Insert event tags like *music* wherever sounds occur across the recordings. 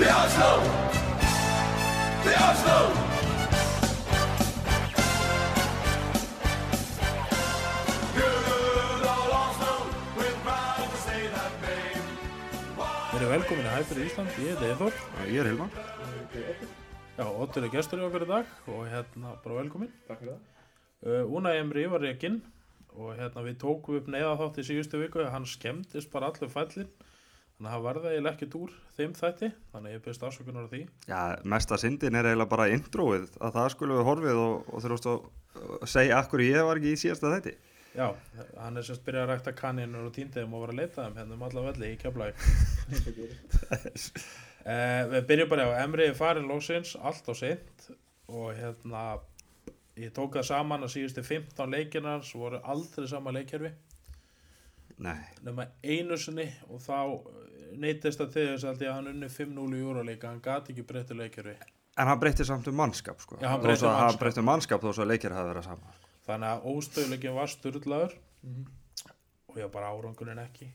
The Oslo! The Oslo! Good old Oslo, we're proud to say that name. Við erum velkomin í Hæfri Ísland, ég heiti Eithor Ég er Hilma Já, Ottur er gestur í okkur í dag og hérna bara velkomin Takk fyrir það. uh, Una Emri var reikinn og hérna við tókum upp neyða þátt í síðustu viku hann skemmtist bara allur fællin þannig að það varði eiginlega ekkert úr þeim þætti þannig að ég byrst afsökunar á því. Já, mesta syndin er eiginlega bara introið að það skulle við horfið og, og þurfast að segja akkur ég var ekki í síðasta þætti. Já, hann er sérst byrjað að rækta kaninur og týndiðum og var að leita þeim hérna um alla velli í keflæk uh, *laughs* Við byrjum bara á Emri farin lóksins, allt á seint og hérna ég tók það saman að síðustu 15 leikinars voru aldrei sama leikjörfi Nei, nema einu sinni og þá neytist það til þess að að hann unni 5-0 í júraleika, hann gati ekki breytti leikjörfi en hann breytti samt um mannskap sko. Já, hann Þó breytti um að mannskap. Breytti um mannskap þó svo að leikir hafi verið saman þannig að óstöðleikin var styrlaður Mhm. og ég bara árangurinn ekki.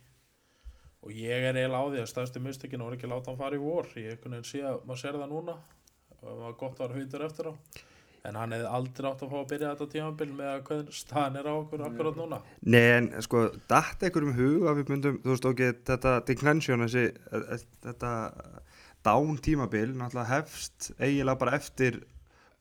Og ég er eiginlega á því að stærsti mistökin voru ekki að láta hann fara í vor. Ég einhvern veginn sé að maður sér það núna. Og það var gott að vera hvítur eftir á en hann hefði aldrei átt að fá að byrja þetta tímabil með að hvernig staðan er á okkur akkurat núna Nei, en sko, datt ekkur um hug að við myndum, þú veist ekki, þetta declension, þessi, eh, eh, þetta down tímabil, náttúrulega hefst eiginlega bara eftir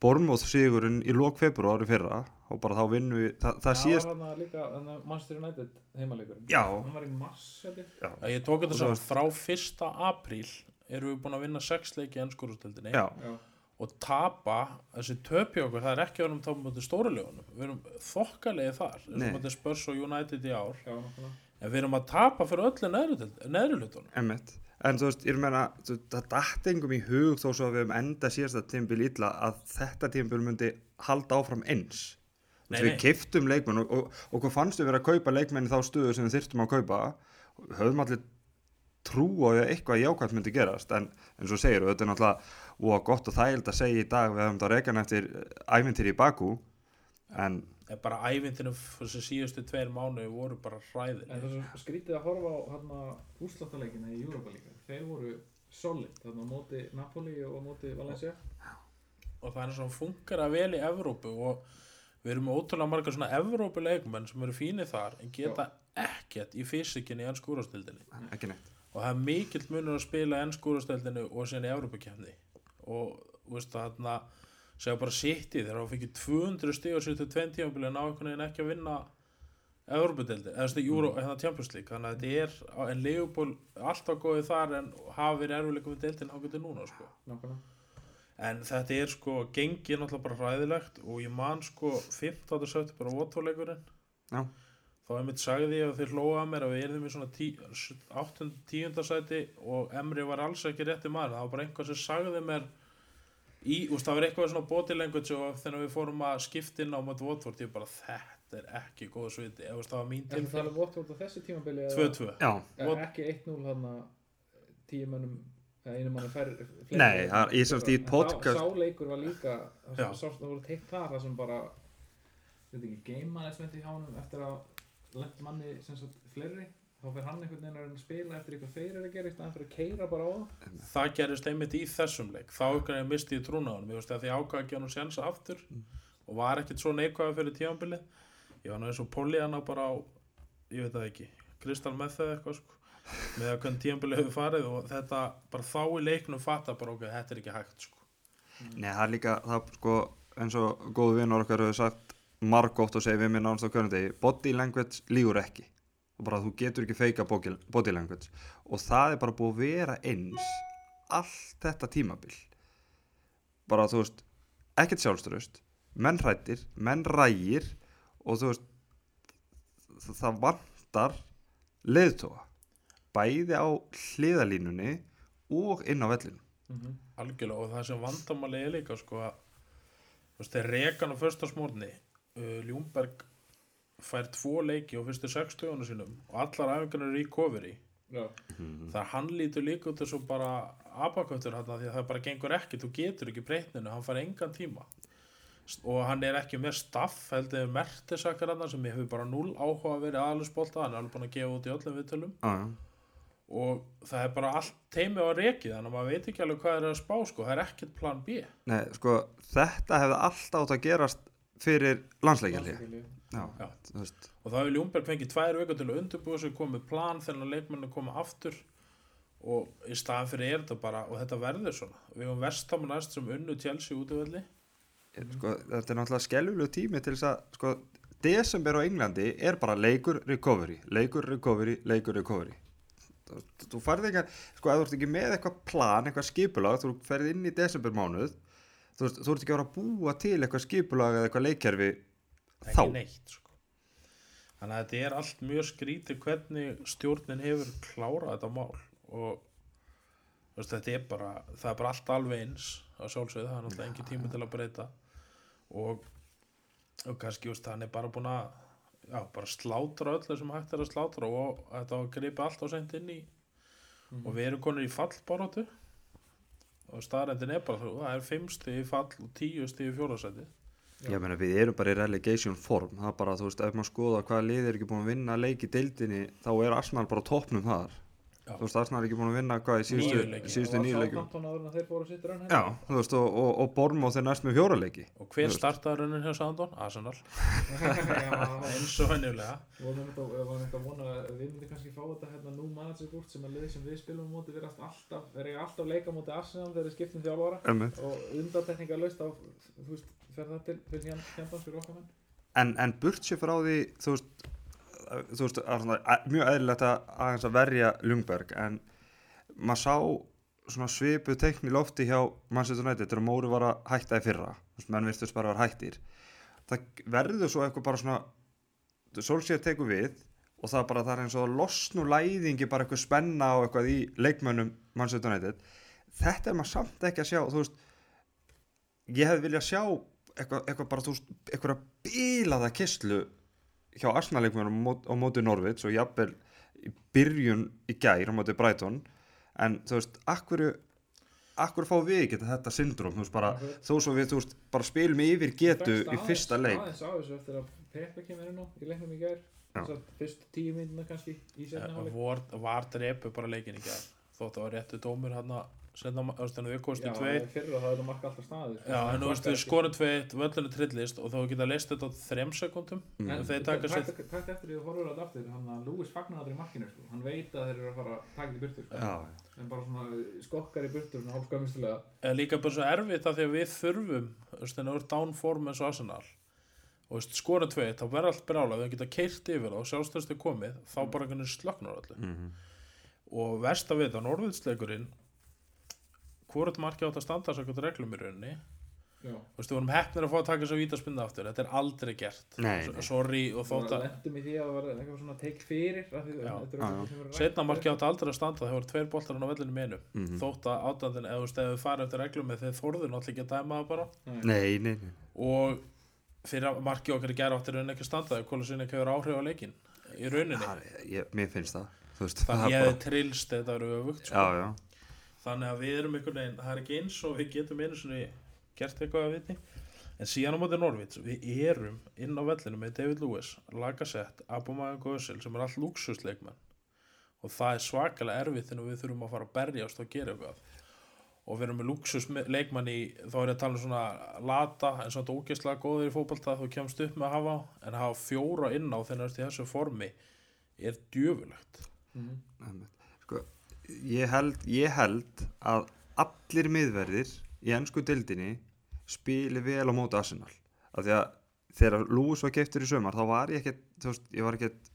Bormóð sigurinn í lók februari fyrra og bara þá vinnum við, það, það Það síðast, var hann líka Manchester United heimaleikurinn. Já. Hann var í mars, ég. já, að ég tók þetta svo- frá 1. apríl erum við búin að vinna 6 leiki í ennskúrústöldinni já, Já. Og tapa þessi töpi okkur, það er ekki að við erum tapum á stórulegunum, við erum þokkalegi þar eins Nei. og þetta Spurs og United í ár Já, nákvæmlega. en við erum að tapa fyrir öllu emmitt. En þú veist, ég meina, það datt engum í hug þó svo að við höfum enda síðasta tímabil illa að þetta tímabil myndi halda áfram eins. Nei, við kiftum leikmenn og, og, og hvað fannst við vera að kaupa leikmenn í þá stöðu sem við þyrftum að kaupa höfum allir trú á því að eitthvað jákvæmt myndi gerast en eins og segir, þetta er náttúrulega og gott og þægild að segja í dag við höfum þetta rekan eftir æfintir í Bakú en en bara ævintinu þessi síðustu tveir mánu voru bara En hræðin það er svo skrítið að horfa á hérna úrsláttarleikina í Europa líka. Þeir voru solid, þarna móti Napoli og móti Valencia. og það er svona funkar að vel í Evrópu og við erum ótrúlega margar svona Evrópu leikmenn sem eru fínir þar en geta ekkert í fysikinni í ennskúrastildinni ekki neitt og það er mikill munur að spila ennskúrastildinni og síðan í Evrópukefni og veist þarna segja bara í þegar þá fikk 200 stíg á sýttu 20 tímabili en á einhvern veginn ekki að vinna Evrópudeldi, eða Euro, hérna Champions League þannig að þetta er, en Leopold alltaf góðið þar en hafa verið erfileikum við deildin þá getur núna, sko en þetta er sko, gengið náttúrulega bara hræðilegt og ég man sko 15. september á Votóleikurinn Já. Þá einmitt sagði ég að þeir hlóða að mér að við erum í svona 8. 10. sæti og Emri var alls ekki rétti maður, það var bara einhver sem sagði mér í, úst, það var eitthvað svona body language og þegar við fórum að skipta inn á mött Votvort, ég bara þetta er ekki góð sviti, eða það var mín Er það tilfell alveg vott út á þessu tímabili? eða- 2-2 Já, Vot- ekki 1-0 hann tíu mönnum eða einu manni fær fleiri- Nei, það er- ég sem sagt í En podcast- sá, sá leikur var líka það það voru teitt þar það sem bara veit ekki, game management í hánum eftir að lent manni sem sagt fleiri þá fer hann einhvern veginn að reyna að spila eftir eitthvað þeir eru að gera í staðan fyrir að keira bara á það. Það gerist einmitt í þessum leik. Þá ykkur ég misti í trúna á hann ég veist að því að gefa hann séns aftur og var ekkert svo neikvæða fyrir tímanbili ég var nú eins og Polly hana bara á ég veit það ekki, Kristal með það eitthvað sko, með að hvernig tímanbili hefur farið og þetta bara þá í leiknum fatta bara ok, þetta er ekki hægt sko. Nei, það er líka, það sko, eins og góðu vinnur okkar hefur sagt margótt og segir við mér nánast á körnundegi, body language lígur ekki. Og bara þú getur ekki feika body- language. Og það er bara búið að vera eins allt þetta tímabil. Bara þú veist, ekkert sjálfströst, menn hrættir, menn rægir og þú veist, það, vantar leiðtóa. Bæði á hliðalínunni og inn á vellinu. algjörlega og það sem vandamáli er líka sko að þeir rekan á föstasmórni uh, Ljúmberg fær tvo leiki á fyrstu 60 sínum og allar æfingarnir eru í kofiri Já. það er hann lítur líka út þessu bara abaköttur hann því að það bara gengur ekki þú getur ekki breytninu, hann fær engan tíma og hann er ekki með staff heldur mertisakar hann sem hefur bara null áhuga að vera aðalusbólta hann er alveg búin að gefa út í öllum viðtölum Já, já. og það er bara allt teimi á reki þannig að maður veit ekki alveg hvað er að spá sko, það er ekkert plan B Nei, sko, þetta hefði alltaf átt að gerast fyrir landsleikjalið og þá hefur Ljúmberg fengið tvær vikur til að undirbúa sig komið plan þegar leikmennu koma aftur. Og í staðan fyrir er þetta bara og þetta verður svona. Við höfum vestam næst sem unnu Chelsea út af velli sko, þetta er náttúrulega skelvilegu tími til þess að sko, desember á Englandi er bara leikur recovery, leikur recovery, leikur recovery. Þú, færði ekki að, sko, ef þú ert ekki með eitthvað plan, eitthvað skipulag, þú ferð inn í desember mánuð, þú, veist, þú ert ekki að vera að búa til eitthvað skipulag eða eitthvað leikkerfi þá, neitt sko. þannig að þetta er allt mjög skrítið hvernig stjórnin hefur klárað þetta mál og veist, þetta er bara það er bara allt alveg eins að sjálfsögðu, það er náttúrulega engin tími til að breyta. Og, og kannski veist, hann er bara búin að já, bara slátra öllu sem hægt er að slátra og þetta gripa allt á sent inn í og við erum konur í fallbaróttu og staðrendin er bara þú, það er 5 stig í fall og 10 stig í fjórðarsæti ég meina við erum bara í relegation form, það er bara, þú veist, ef maður skoða hvaða lið er ekki búin að vinna leik í deildinni, þá er Arsenal bara á toppnum þar. Þú veist, Arsenal er ekki búin að vinna hvað í síðustu, nýju leikum Já, þú veist, og, og, og Bormóð þeir næst með fjóra leiki. Og hver startaði raunin hjá Sandon? Arsenal, *laughs* eins og vorum við þetta var þetta að vona að við myndum kannski fá þetta hérna nú manager búrt sem að liði sem við spilum móti. Við erum alltaf, við erum alltaf leika móti Arsenal þegar við skiptum Einmitt. og undantekninga laust á þú veist, fer það til fyrir hjá hjá fyrir okkar en, en burt sér frá því þú veist, þú veist svona, mjög eðlilegt að verja Ljungberg en maður sá svipu teikn í lofti hjá Manchester United þegar Móri var að hætta í fyrra. Menn virtust bara að vera hættir. Það verður svo eitthvað bara svona Solskjaer tekur við og það bara það er eins og að losnu læðingi bara eitthvað spenna á eitthvað í leikmönnum Manchester United. Þetta er maður samt ekki að sjá þú veist ég hefði viljað sjá eitthvað, eitthvað bara, þú veist, eitthvað bílaða kistlu hjá Arsenal-leikmennum á mót- á móti Norvits og jafnvel í byrjun í gær á móti Brighton. En þú veist, akkur akkur fá við ekki þetta syndrom þú veist bara, Akkurat. þó svo við þú veist, bara spilum yfir getu í fyrsta leik. aðeins á þessu eftir að Pepe kemur inn á í leiknum í gær. Þess að fyrstu tíu myndina kannski í setna hálfleik. Var, var drepu bara leikin í gær. Þótt að var réttu dómur hann að þannig við kostum Já, tveit fyrir það er það marka alltaf staðið Já, en þú veist, við skorum tveit, völlinu trillist og þá geta leist þetta á þrem sekundum Mm. en þeir taka sér takt eftir því að horfur alltaf aftur hann að Lewis fagnar aldrei í markinu sko. hann veit að þeir eru að fara að taka þetta í burtu sko. já, en bara svona skokkar í burtu svona hálf skömmistulega er líka bara svo erfitt af því að við þurfum þú veist, en það er downform eins og Arsenal og skorum tveit, þá verður allt brálað við geta keirt yfir það og mm og verst að vita, Norðvilsleikurinn hvort marki átt að standa þess að reglum í rauninni. Já. Þú veist, við vorum hefnir að fá að taka þess að vítaspinna aftur. Þetta er aldrei gert. Nei, nei. sorry og þótt það að lendum í því að það var eitthvað svona take fyrir er eitthvað setna marki átt aldrei að standa það voru tveir boltar á vellinu menu Mhm. þótt að átandinn, eða þú veist, ef við farið eftir reglum með þeir þorðu náttúrulega ekki að dæma það bara. Nei, nei, nei. og fyrir að marki okkar í gera áttir raunin ekki að standa það kóla sinni ekki hefur áhrif á leikin í rauninni. Það, ég, mér finnst það veist, þannig það ég er hefði trillst ef þetta verið öfugt sko. Þannig að við erum einhvern veginn, það er ekki eins og við getum einu svona gert eitthvað að viti. En síðan á móti Norvits, við erum inn á vellinu með David Lewis, Lacazette Aubameyang og Özil sem er allt luxusleikmenn og það er svakalega erfitt þegar við þurfum að fara að berjast og gera eitthvað. Og við erum með luxusleikmann í þá er ég að tala um svona lata en svona ógeðslega góður í fótbolta þú kemst upp með að hafa en að hafa fjóra inn á þegar í þessu formi er djöfulegt. Mhm. Einmitt. Sko, ég, held, ég held að allir miðverðir í ennsku dildinni spili vel á móti Arsenal. Af því að þegar Lewis var keiftur í sömar þá var ég ekkert, þú veist, ég var ekkert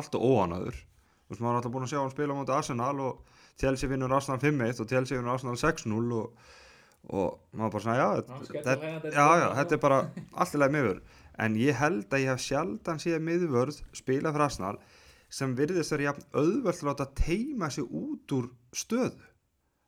alltaf óanaður þú veist, maður var alltaf búin að sjá hann spila á móti Arsenal og Chelsea vinnur Arsenal 5-1 og Chelsea vinnur Arsenal 6-0 og, og maður bara svona, já, þetta, er bara *laughs* lagi miðvörð. En ég held að ég hef sjaldan síðan miðvörð spila fyrir Arsenal sem virðist vera jafn auðvöld láta teima sig út úr stöðu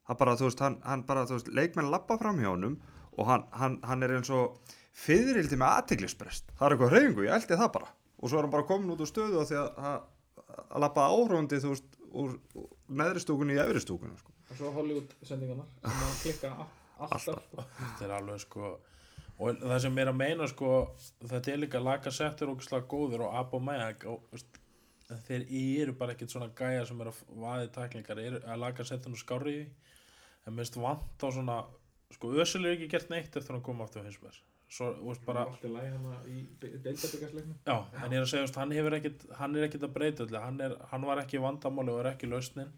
það bara, þú veist, hann, hann bara, þú veist, leikmenn lappa fram hjá honum og hann, hann, hann er eins og fyririldi með aðteglisbrest það er eitthvað hreyfingu, ég eldi það bara og svo er hann bara komin út úr stöðu af því að, að, að lappa áhrúndi, þú veist, úr, úr neðri stúkunni í efri stúkunni sko. og svo Hollywood sendingarnar sem að klikka alltaf sko. þetta er alveg sko og það sem er að meina sko þetta er líka laka settur og slag góður og Aubameyang og veist, þeir eru bara ekkert svona gæja sem er að vaði tæklingar eru að laga setja nú skári en minnst vant á svona sko Ösil er ekki gert neitt eftir að hann kom aftur á hinsberg svo, veist bara ég er að segja, hann, ekkit, hann er ekkit að breyta hann, er, hann var ekki vandamáli og er ekki lausnin.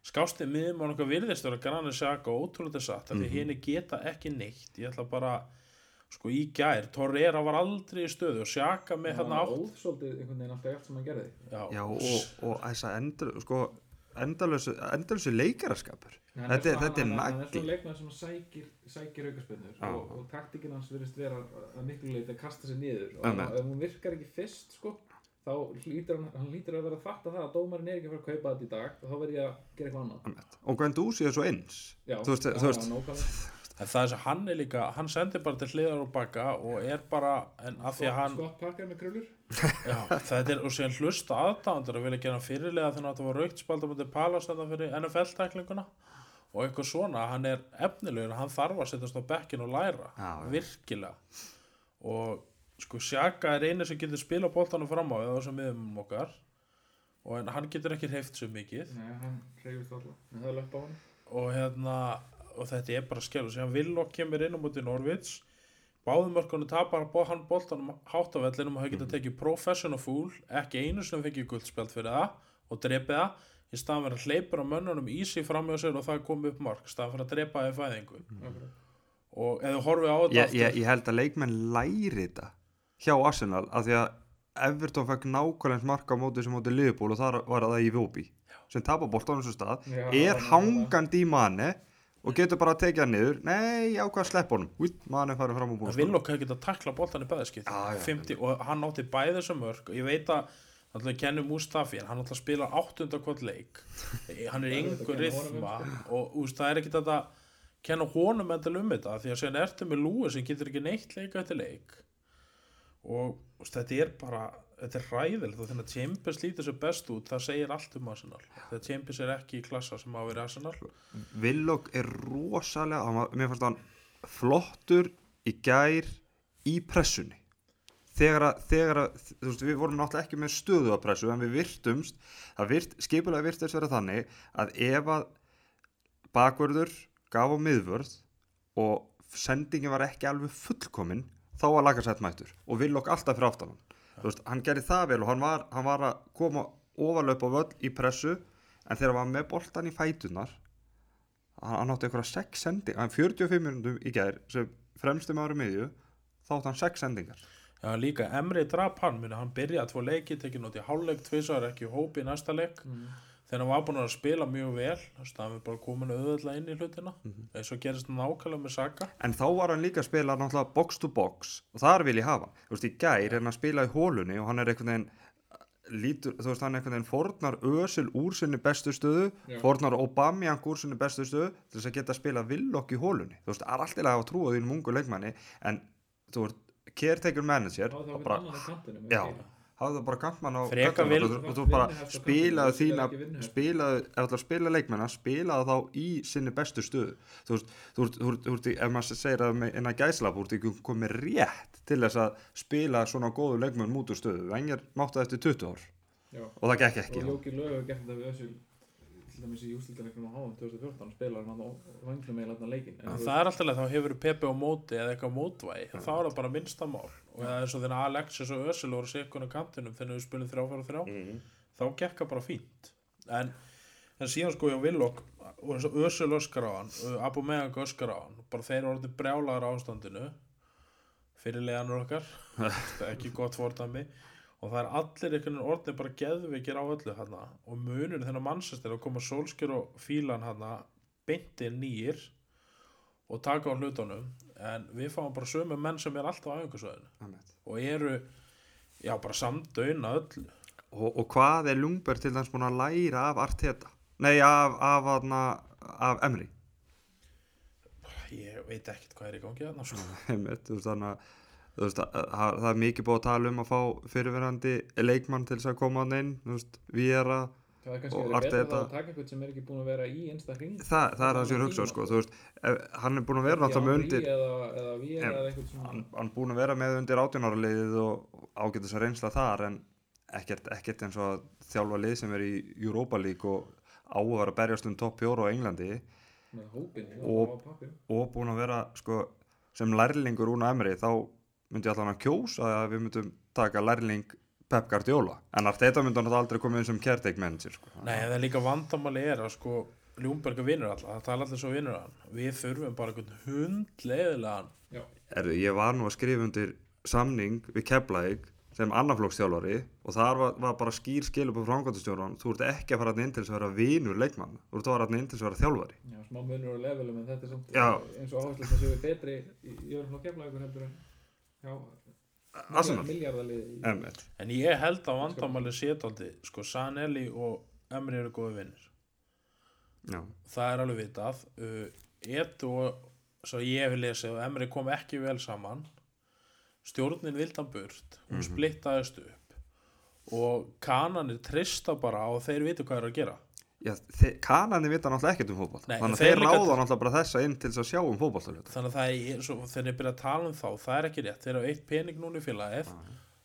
Skástið miðum og nokkað virðist vera Granit Xhaka og ótrúlega satt, af því Mhm. henni geta ekki neitt. Ég ætla bara, sko, í gær, Torreira var aldrei í stöðu og Xhaka með hérna átt. Óðsóldið einhvern veginn alltaf eftir sem hann gerði. Já, Já, og, og þessa endur, sko, endalösu, leikaraskapur. Hann Þetta er- þetta er hann- Hann er svona leikmann sem sækir, sækir aukarspinnur Já. og, og taktikinn hans virðist vera að miklu leiti að kasta sér niður og Einmitt. ef hún virkar ekki fyrst sko þá hlýtur hann, hann hlýtur að vera að fatta það að dómarinn er ekki að fara að kaupa þetta í dag og þá verð ég að gera eitthvað annað Og Guendouzi er svo eins. Já, Þú veist, já, þú veist-. En það er sem hann er líka, hann sendir bara til hliðar og baka og er bara, en af því að hann, Scott Parker með krulur já, þetta er, og síðan hlusta aðdándur að vilja gera fyrirlega þannig að það var raukt spalda mútið Palas þetta fyrir NFL-tæklinguna og eitthvað svona, hann er efnilegur hann þarf að setjast á bekkin og læra Já, já. virkilega. Og sko Sjaka er eini sem getur spila boltanum fram á eða þessum miðum okkar. Og en hann getur ekki hreift svo mikið. Nei, hann reyfist alltaf en það er löpp á hann. Og hérna og þetta er bara skjálf sem Villok kemur inn á mútið Norvits báðum mörkunum tapar hann boltanum hátt á vellinum og hafa getað tekið professional fool ekki einu sem fengið guldspjald fyrir það og drepið það. Í staðan fyrir að hleypur á mönnunum í sig fram hjá sér og það kom upp mark staðan fyrir að drepa það í fæðingu. Akkurat. og ef þú horfið á þetta Ég, ég, ég held að leikmenn læri þetta hjá Arsenal af því að Everton fekk nákvæmlega eins mark á móti sem móti Liverpool og þar var það í Vóbi sem tapar boltanum svo stað. Já, er hangandi í manni og getur bara að tekja hann niður. Nei, já hvað slepp honum. Út, manni farið fram á búin að Villok hefði getað takla boltan í já, 50, og hann átti bæði sem mörg og ég veit að Þannig að kennum Mustafi, hann alltaf spilar áttunda hvort leik. Hann er er yngur að rithma og úst, það er ekki þetta að kenna honum endal um þetta því að séðan ertu með Lúi sem getur ekki neitt leika eftir leik. Og úst, þetta er bara þetta er ræðilegt og þannig að Champions lítur sér best út það segir allt um Arsenal. Þegar Champions er ekki í klassa sem á að vera Arsenal. Villog er rosalega mér fannst hann flottur í gær í pressunni. Þegar að, þegar að þú veist, við vorum náttúrulega ekki með stöðu að pressu en við virtumst, það virt, skipulega virtist vera þannig að ef að bakvörður gaf á miðvörð og sendingin var ekki alveg fullkomin þá var lagarsætt mættur og Villog alltaf fyrir aftan hann. Þú veist, hann gerði það vel og hann var, hann var að koma ofarlöp á völl í pressu en þegar hann var með boltan í fætunar hann, hann átti eitthvað sex sending hann 45 minútum í gær sem fremsti maður í miðju þá átti hann sex sendingar. Já, líka Emri drap hann, muni, hann byrjaði tvo leiki, tekið í hálfleik, tvisar ekki í hópi í næsta leik, Mm. Þegar hann var búin að spila mjög vel, þannig að hann er bara komin auðvitað inn í hlutina, eins og gerist nákvæmlega með Saka. en þá var hann líka að spila náttúrulega box to box og þar vil ég hafa þú veist, í gær er hann að spila í hólunni og hann er einhvern veginn lítur, þú veist, hann einhvern veginn fórnar Ösil úr sinni bestu stöðu Já. fórnar Aubameyang úr sinni bestu stöðu til þess að geta að spila villokk í hólunni þú veist, það er alltaf að hafa trú á þínum ungu leikmanni en þú veist, caretaker manager þá og bara, hafðu það bara kantmann á vil- og þú- bara spilaðu þína spilaðu, ef þú ætlar að spila leikmenna spilaðu þá í sinni bestu stöðu. Þú veist, þú ert, í- ef maður segir það með innan gæslap, þú ert ekki komið rétt til þess að spila svona góðu leikmenn út úr stöðu, engir máttu eftir 20 ár. Já. og það gekk ekki og Jóki Lög hefur gert þetta við Össil til dæmis í ústildarleiknum á HM 2014 spilar hann á vanglum með þarna leikin það er alltaf leið, þá hefur Pepe á móti eða eitthvað mótvægi, þá er það bara minnsta mál. Og eða eins og þegar Alexis og Ösil voru sikkun á kantinum þegar við spilum þrjá fyrir þrjá, Mhm. þá gekk það bara fínt. En, en síðan sko hjá Villok, og eins og Ösil öskar á hann, Abu Megang öskar á hann, bara þeir eru orðið brjálaður á ástandinu, fyrirleganur okkar, *laughs* það er ekki gott fordæmi, og það er allir einhvern veginn orðið bara geðveikir á öllu hana, og munur þennan mannsestir að koma sólskjör og fílan hana, beinti nýr, og taka á hlutunum, en við fáum bara sömu menn sem er alltaf á Einmitt. og eru, já bara samdöina öllu. og, og hvað er Lungberg til dæmis búin að læra af Arteta nei, af, af, af, af Emri Ég veit ekkert hvað er í gangi þarna, sko. *laughs* Þannig að þú veist, að, að, það er mikið búið að tala um að fá fyrirverandi leikmann til þess að koma hann inn þú veist, Viera það er kannski verið betra að taka einhvern sem er ekki búin að vera í einsta hring það, það er það sem ég hugsa sko, þú veist, hann er búin að vera náttúrulega undir eitthvað hann, hann búin að vera með undir átjónarliðið og ágætis að reynsla þar en ekkert, ekkert eins og að þjálfa lið sem er í Europa League og á að berjast um topp fjóru á Englandi hópin Og- og búin að vera sko, sem lærlingur úr Emri þá myndi ég allan að kjósa að við myndum taka lærling Pep Guardiola. En Arteta myndi hann aldrei komið inn sem caretaker manager sko. Nei, en það er líka vandamáli er að sko Ljúmberg vinnur alla, það tala allir svo vinnur hann. Við þurfum bara einhvern hundleiðilegan já, Erðu, ég var nú að skrifa undir samning við Keflæk sem annarflokksþjálfari og þar var, var bara skýr skilur på framkvæmtastjóran þú ert ekki að fara þarna inn til þess að vera vinur leikmann þú ert að fara þarna inn til þess að vera þjálfari. Já, smá munur og levelum en þetta er samt eins og áherslu það séu betri í öðrum en já, Arsenal. En ég held að vandamáli sétaldi sko Sanelli og Emri eru góði vinnir Já, það er alveg vitað. Uh, Edu og svo ég hef lesið og Emri kom ekki vel saman. Stjórnin vildan burt. Hún splittaðist upp. Og kananir trista bara og þeir vitu hvað er að gera Já kanandi vita náttúrulega ekkert um Nei, þannig að þeir þeir ráða náttúrulega bara þessa inn til þess að sjá um fótboll þannig að það er svo, þegar ég byrja að tala um þá það er ekki rétt, þeir eru eitt pening núna í félagið.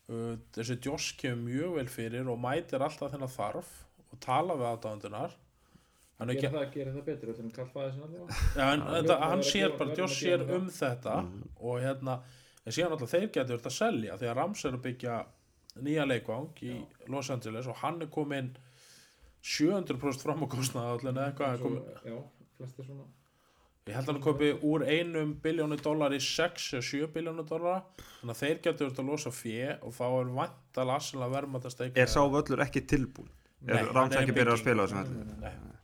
Uh, þessi Josh kemur mjög vel fyrir og mætir alltaf þennan þarf og tala við er gera ekki, það, gera það betur þetta *laughs* ja, en, Já, þetta, við- hann sér bara að gera sér um þetta og hérna, en síðan alltaf þeir getur verið að selja því að Rams er að byggja nýja leikvang í Los Angeles og hann er komin 700% fram á kostnað allir eða eitthvað Svo- já, flestir svona Ég held að hann kaupi úr einum biljónu dólar í 6 eða 7 biljónu dólar þannig að þeir getur verið að losa fjö og þá er vantal aðsynlega verðmætt að steikja Er sá völlur ekki tilbúin? Er ekki byrjað að spila á þessum velli? Nei.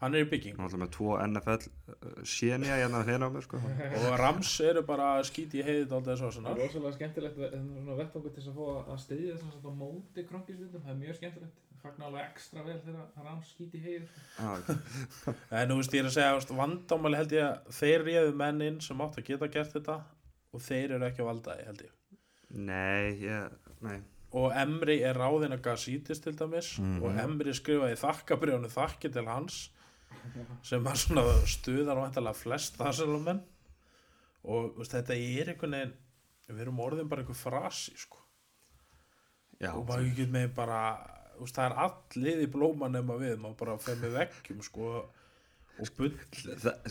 Hann er í bygging. Náttúrulega með tvo NFL sénja hérna hérna á mér sko. *laughs* Og Rams eru bara að skýti í heiðið aldrei svo Það svona. Er rosalega skemmtilegt ve- en svona vettvangur til að fá að- styðja þess að á móti kronkisvitum, það er mjög skemmtilegt. Fagnar alveg ekstra vel þegar Rams skýti heiður Já, en þú veist ég er að segja vandamáli held ég að þeir réðu mennin sem áttu að geta gert þetta og þeir eru ekki að valda því held ég. Nei, ég, nei. Og Emri er ráðinn að Gassítis til dæmis Mhm. og Emri skrifaði þakkabrjónu þakki til hans sem var svona stuðar vantalega flest þarselumenn og veist, þetta er einhvern veginn við erum orðin bara einhver frasi sko. Já, og maður ekki með bara veist, það er allir í blóma nema við maður bara fer með veggjum sko, og bull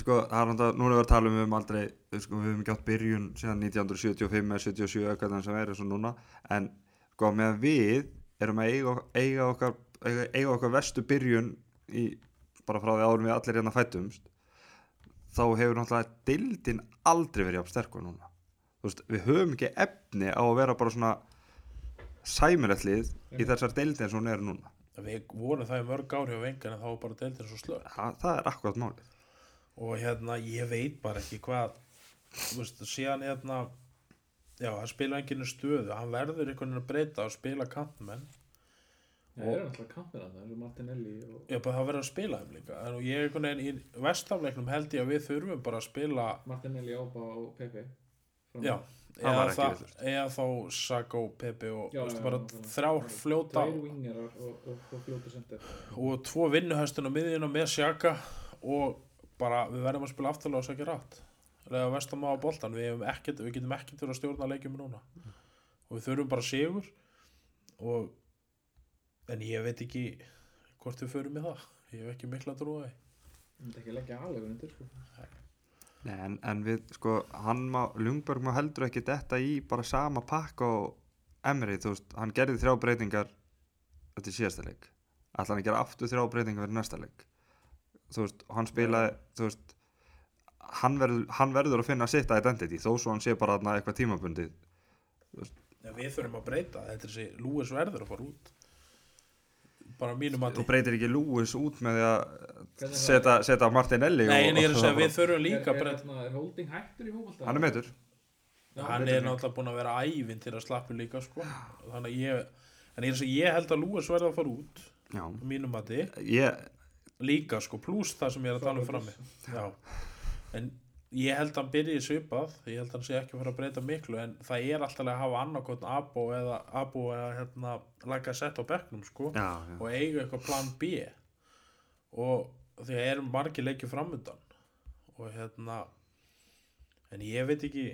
sko, er náttúrulega, núna er við að tala um við höfum aldrei, sko, við höfum ekki átt byrjun síðan 1975 eða 77 eitthvað þannig sem er eins og núna, en sko, með við erum að eiga, eiga okkar eiga, eiga okkar vestu byrjun í, bara frá því árum við allir hérna fættumst þá hefur náttúrulega dildin aldrei verið jafn sterkur núna. Veist, við höfum ekki efni á að vera bara svona sæmilegt lið í þessar deildin sem hún er núna. Við vorum það í mörg ár hjá vengan en þá var bara deildin svo slög það, það er akkurat málið. Og hérna ég veit bara ekki hvað þú veist, síðan hérna já, hann spila enginu stöðu hann verður einhvern veginn að breyta og spila kantmenn Það eru náttúrulega kampir að það, það eru Martinelli og já, bara það verður að spila þeim líka. En ég einhvern veginn í vestafleiknum held ég að við þurfum bara að spila Martinelli, Ába og Pepe já, eða, það, eða þá Sago, Pepe og Já, já, bara já, já. þrjár fljóta Tveir wingerar og, og, og fljótu sendir. Og tvo vinnuhöstun á miðjuna með sjaka og bara við verðum að spila aftalega og sækja rætt. Eða vestam á boltan við, ekkert, við getum ekkert verið að stjórna leikjum núna. Og við þurfum bara sigur. Og en ég veit ekki hvort við förum í það. Ég hef ekki mikla trúið Það myndi ekki leggja alveg undir sko. Nei, en, en við, sko, hann má, Ljungberg má heldur ekki detta í bara sama pakka og Emri, þú veist, hann gerði þrjá breytingar þetta er síðasta leik. Ætla hann að gera aftur þrjá breytingar fyrir næsta leik? Þú veist, hann spilaði þú veist, hann verður, hann verður að finna sitt identity, þó svo hann sé bara eitthvað tímabundið. En við þurfum að breyta. Þetta er þessi Lúis verður að fara út bara mínum að þú breytir ekki Lewis út með því að setja, setja Martinelli Nei, en ég er að segja við þurfum líka er, að er, er, er Holding hættur í fókbalta? hann er meður hann er náttúrulega búin að vera ævinn til að slappa líka sko. þannig að ég en ég, er að segja, ég held að Lúis verður að fara út já, mínum þið ég, líka sko, pluss það sem ég er að tala um frammi. Já, en ég held að hann byrji svipað. Ég held að hann sé ekki að fara að breyta miklu en það er alltaf að hafa annarkotn Abo eða Abo eða hérna laga sett á bekknum sko já, já. og eiga eitthvað plan B. Og því að erum margir leikið framundan. Og hérna en ég veit ekki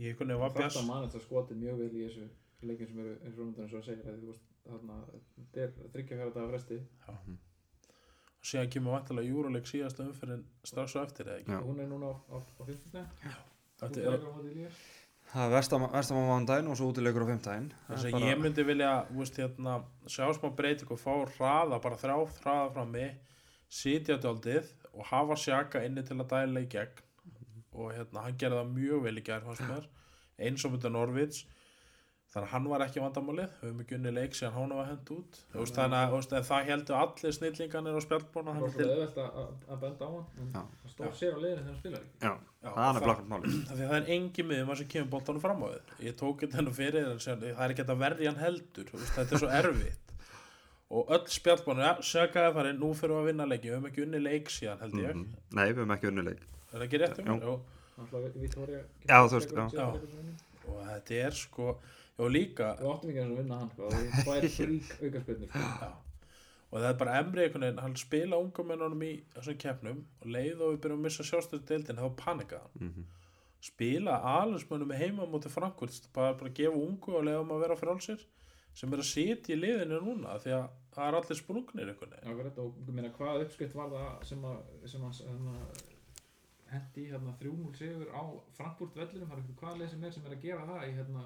ég kunni var Þetta bjast mann þetta skotið mjög vel í þessu leikin sem eru rundan eins og að segja að þú veist þarna, þetta er þryggja fjara dagar fresti og síðan kemur vantilega júruleik síðasta umferðin strax á eftir eða ekki? Já. hún er núna á, á, á 15. þetta er það er vestam á mánudaginn og svo útilegur á fimmtaginn þess að ég myndi vilja þú veist, hérna, sjá smá breyting og fá hraða, bara þrjá hraða frammi sitja daldið og hafa sjaka inni til að dæla í gegn. Og hérna, hann gerði það mjög vel í gerð eins og myndi Norvits þannig að hann var ekki vandamálið. Við höfum ekki unni leik síðan hann var hend út. Veist, þannig að það heldur allir snillinganir á spjaldbóna það var svo auðvelt að, benda á hann það stóð sér á leiðinu þegar hann spilar ekki já, það er blakkt máli Af því að það er engin miðum að sem kemur boltanum fram á við. Ég tók þetta hennu fyrir en sem, það er ekki að verja hann heldur þú veist, þetta er svo *laughs* erfitt. Og öll spjallbánu, ja, sökaði farið nú fyrir að vinna leiki, við höfum ekki unni leik síðan held ég, Mhm. nei, við höfum ekki unnileik er það og þetta er sko og líka við áttum ekki eins og vinna hann sko. það er frík aukarspilnir sko. og það er bara emri einhvern veginn, hann spila ungumennunum í þessum keppnum og leið og við byrjum að missa sjálfstöðu deildin þá panikaði hann Mhm. spila alhansmönnum með heima mútið Frankfurt bara, bara gefa ungu og leiðum að vera frálsir sem er að sitja í liðinu núna því að það er allir sprungnir einhvern veginn og ég meina hvað uppskrift var það sem að, sem að hérna, hendi hérna, 3-0 sigur á Frankfurt vellurum, hvað leið sem er sem er að gera það í hérna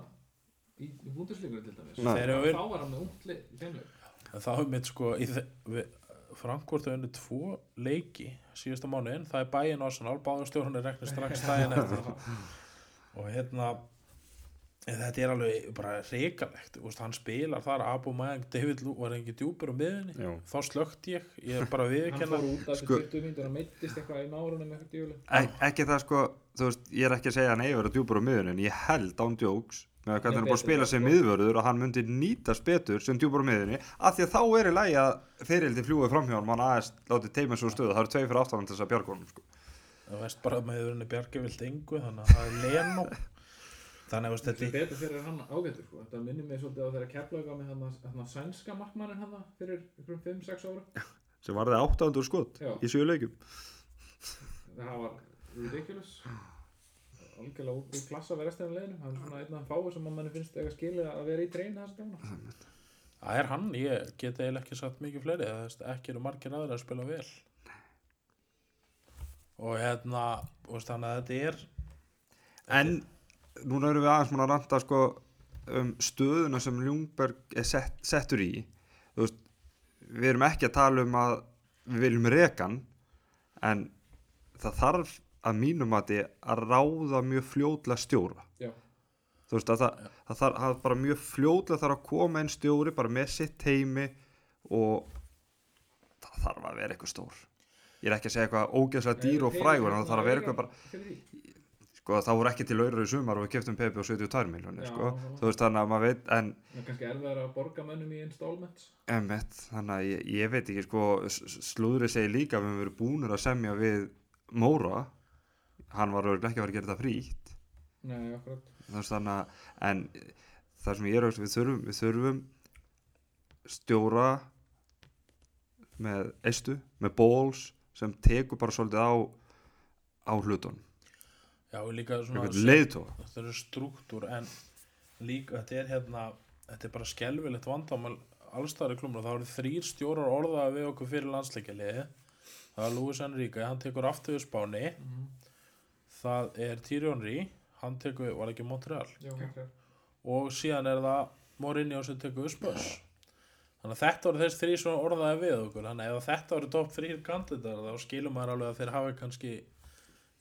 í, í búndusleikur til dæmis. Eru- þá var hann með ungt lið í þeim leik en þá er mitt sko í við- Frankfurt hefur unni tvo leiki síðasta mánuðin, það er bæinn Arsenal. Báðarstjórn er reknir *laughs* strax daginn eftir. Og hérna þetta er alveg bara reikalegt hann spilar þar, Abu Mayang David Lú var ekki djúpur á miðunni Já. þá slögt ég, ég er bara hann viðurkenna fór út af Sko- þessu 20 mínútur og meittist eitthvað í nárunum eitthvað djúli Ek, ekki það sko, þú veist, ég er ekki að segja að hann eigi að djúpur á miðun en ég held án djóks með að hvernig hann er búin að spila sem miðvörður og hann myndi nýtast betur sem djúpur á miðunni af því að þá er í lagi að fyririldi fljúið framhjá hann aðeins látið teima svo stöðu, það eru tvei fyrir aftan til þess að bjarga honum sko. það veist bara með þurfinni Bjarki vilt engu þannig að það er Leno þannig að þetta betur fyrir hann ágættur sko. þetta minnir mig svolítið á þeirra keflaga með hann, hann sænska markmannin hann fyrir ykkur 5-6 ára sem varði 800 skot Já. í sjö leikum það var ridiculous algjörlega í klassa við restina af leginu hann er svona einn af þeim fáu sem að manni finnst eitthvað skilið að vera í treyni þess að dæma það er hann, ég get eiginlega ekki sagt mikið fleiri, það veist, ekki eru margir aðra að spila vel. Og hérna þannig að þetta er en núna erum við aðeins múin að ranta sko, um stöðuna sem Ljungberg er sett, settur í. Veist, við erum ekki að tala um að við viljum rekan en það þarf að mínum að að ráða mjög fljótlega stjóra. Já, þú veist að það, það þarf það bara mjög fljótlega þarf að koma einn stjóri bara með sitt heimi og það þarf að vera eitthvað stór. Ég er ekki að segja eitthvað ógeðslega dýr og frægur en það þarf að vera eitthvað bara sko það voru ekki til auðrar í sumar og við keftum Pepi á 72 miljónir sko. þú veist þannig að maður veit en það er kannski erfiðar að borga mönnum í installments. Emitt, þannig að ég, ég veit ekki sko, s- s- slúðrið segir líka við höfum verið búnir að semja við Móra hann var örugglega ekki að fara að gera þetta frítt. Nei, akkurat. Þannig að en það sem ég er við þurfum, við þurfum stjóra með eistu, með bóls sem tekur bara svolítið á á hlutunum, já, og líka svona eitthvað leiðtóa þetta er struktúr en líka, þetta er hérna þetta er bara skelvilegt vandamál allstæðar í klumra, það eru þrýr stjórar orðaði við okkur fyrir landsleikjaliði það er Lúis Enrique, hann tekur aftur við Spáni það er Thierry Henry hann tekur, var ekki Montreal já, akkurat. og síðan er það Mourinho sem tekur Spurs. Þannig að þetta voru þess þrý svona orðaði við okkur. Þannig að ef þetta voru topp þrýr kandidatar þá skilum maður alveg að þeir hafi kannski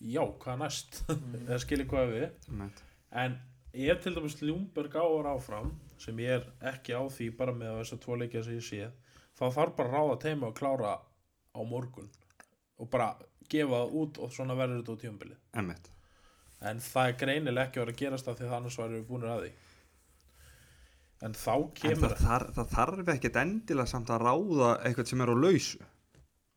já, hvað næst? *laughs* Eða skilur hvað við. Einmitt. En ef til dæmis Ljúmberg áar áfram sem ég er ekki á því bara með þess að tvo leikja sem ég sé þá þarf bara að ráða teima og klára á morgun. Og bara gefa það út og svona verður þetta út tíumbilið Emmett. en það er greinilega ekki að vera að gerast það því að annars væri við búinir að því. En þá En kemur það, þar, það þarf ekkert endilega samt að ráða eitthvað sem er á lausu.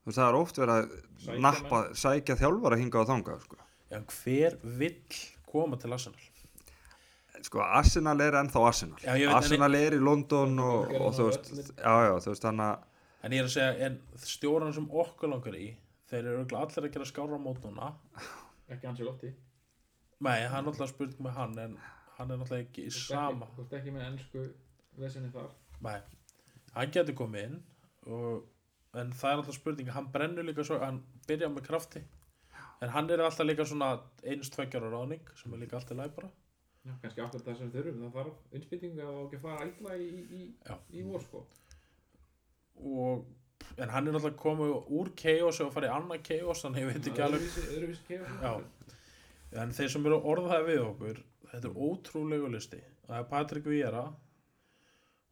Þú veist það er oft verið að Sækja nappa, sækja þjálfara hinga á þanga sko. en hver vill koma til Arsenal? Sko Arsenal er ennþá Arsenal. Já, veit, en- Arsenal er í London og, Gerðu og þú veist já já þú veist þannig að en ég er að segja, en stjóran sem okkur langar í þeir eru allir að gera skára mót núna. *laughs* Ekki Ancelotti? Nei, hann er alltaf spurning með hann en hann er náttúrulega ekki í sama. þú ert ekki með ennsku vesinni þar? Nei, hann getur komið inn og, en það er alltaf spurning hann brennur líka svo, hann byrja með krafti. En hann er alltaf líka svona eins tveggjar á ráðning sem er líka alltaf læg bara. Já, kannski akkur það sem þurfum, það þarf innspýtingu að ekki fara illa í, í, í, í vor sko. og en hann er alltaf komið úr chaos og farið í annað chaos þannig ég veit ekki alveg. En þeir sem eru orðaði við okkur þetta er ótrúlegu listi. Það er Patrik Víera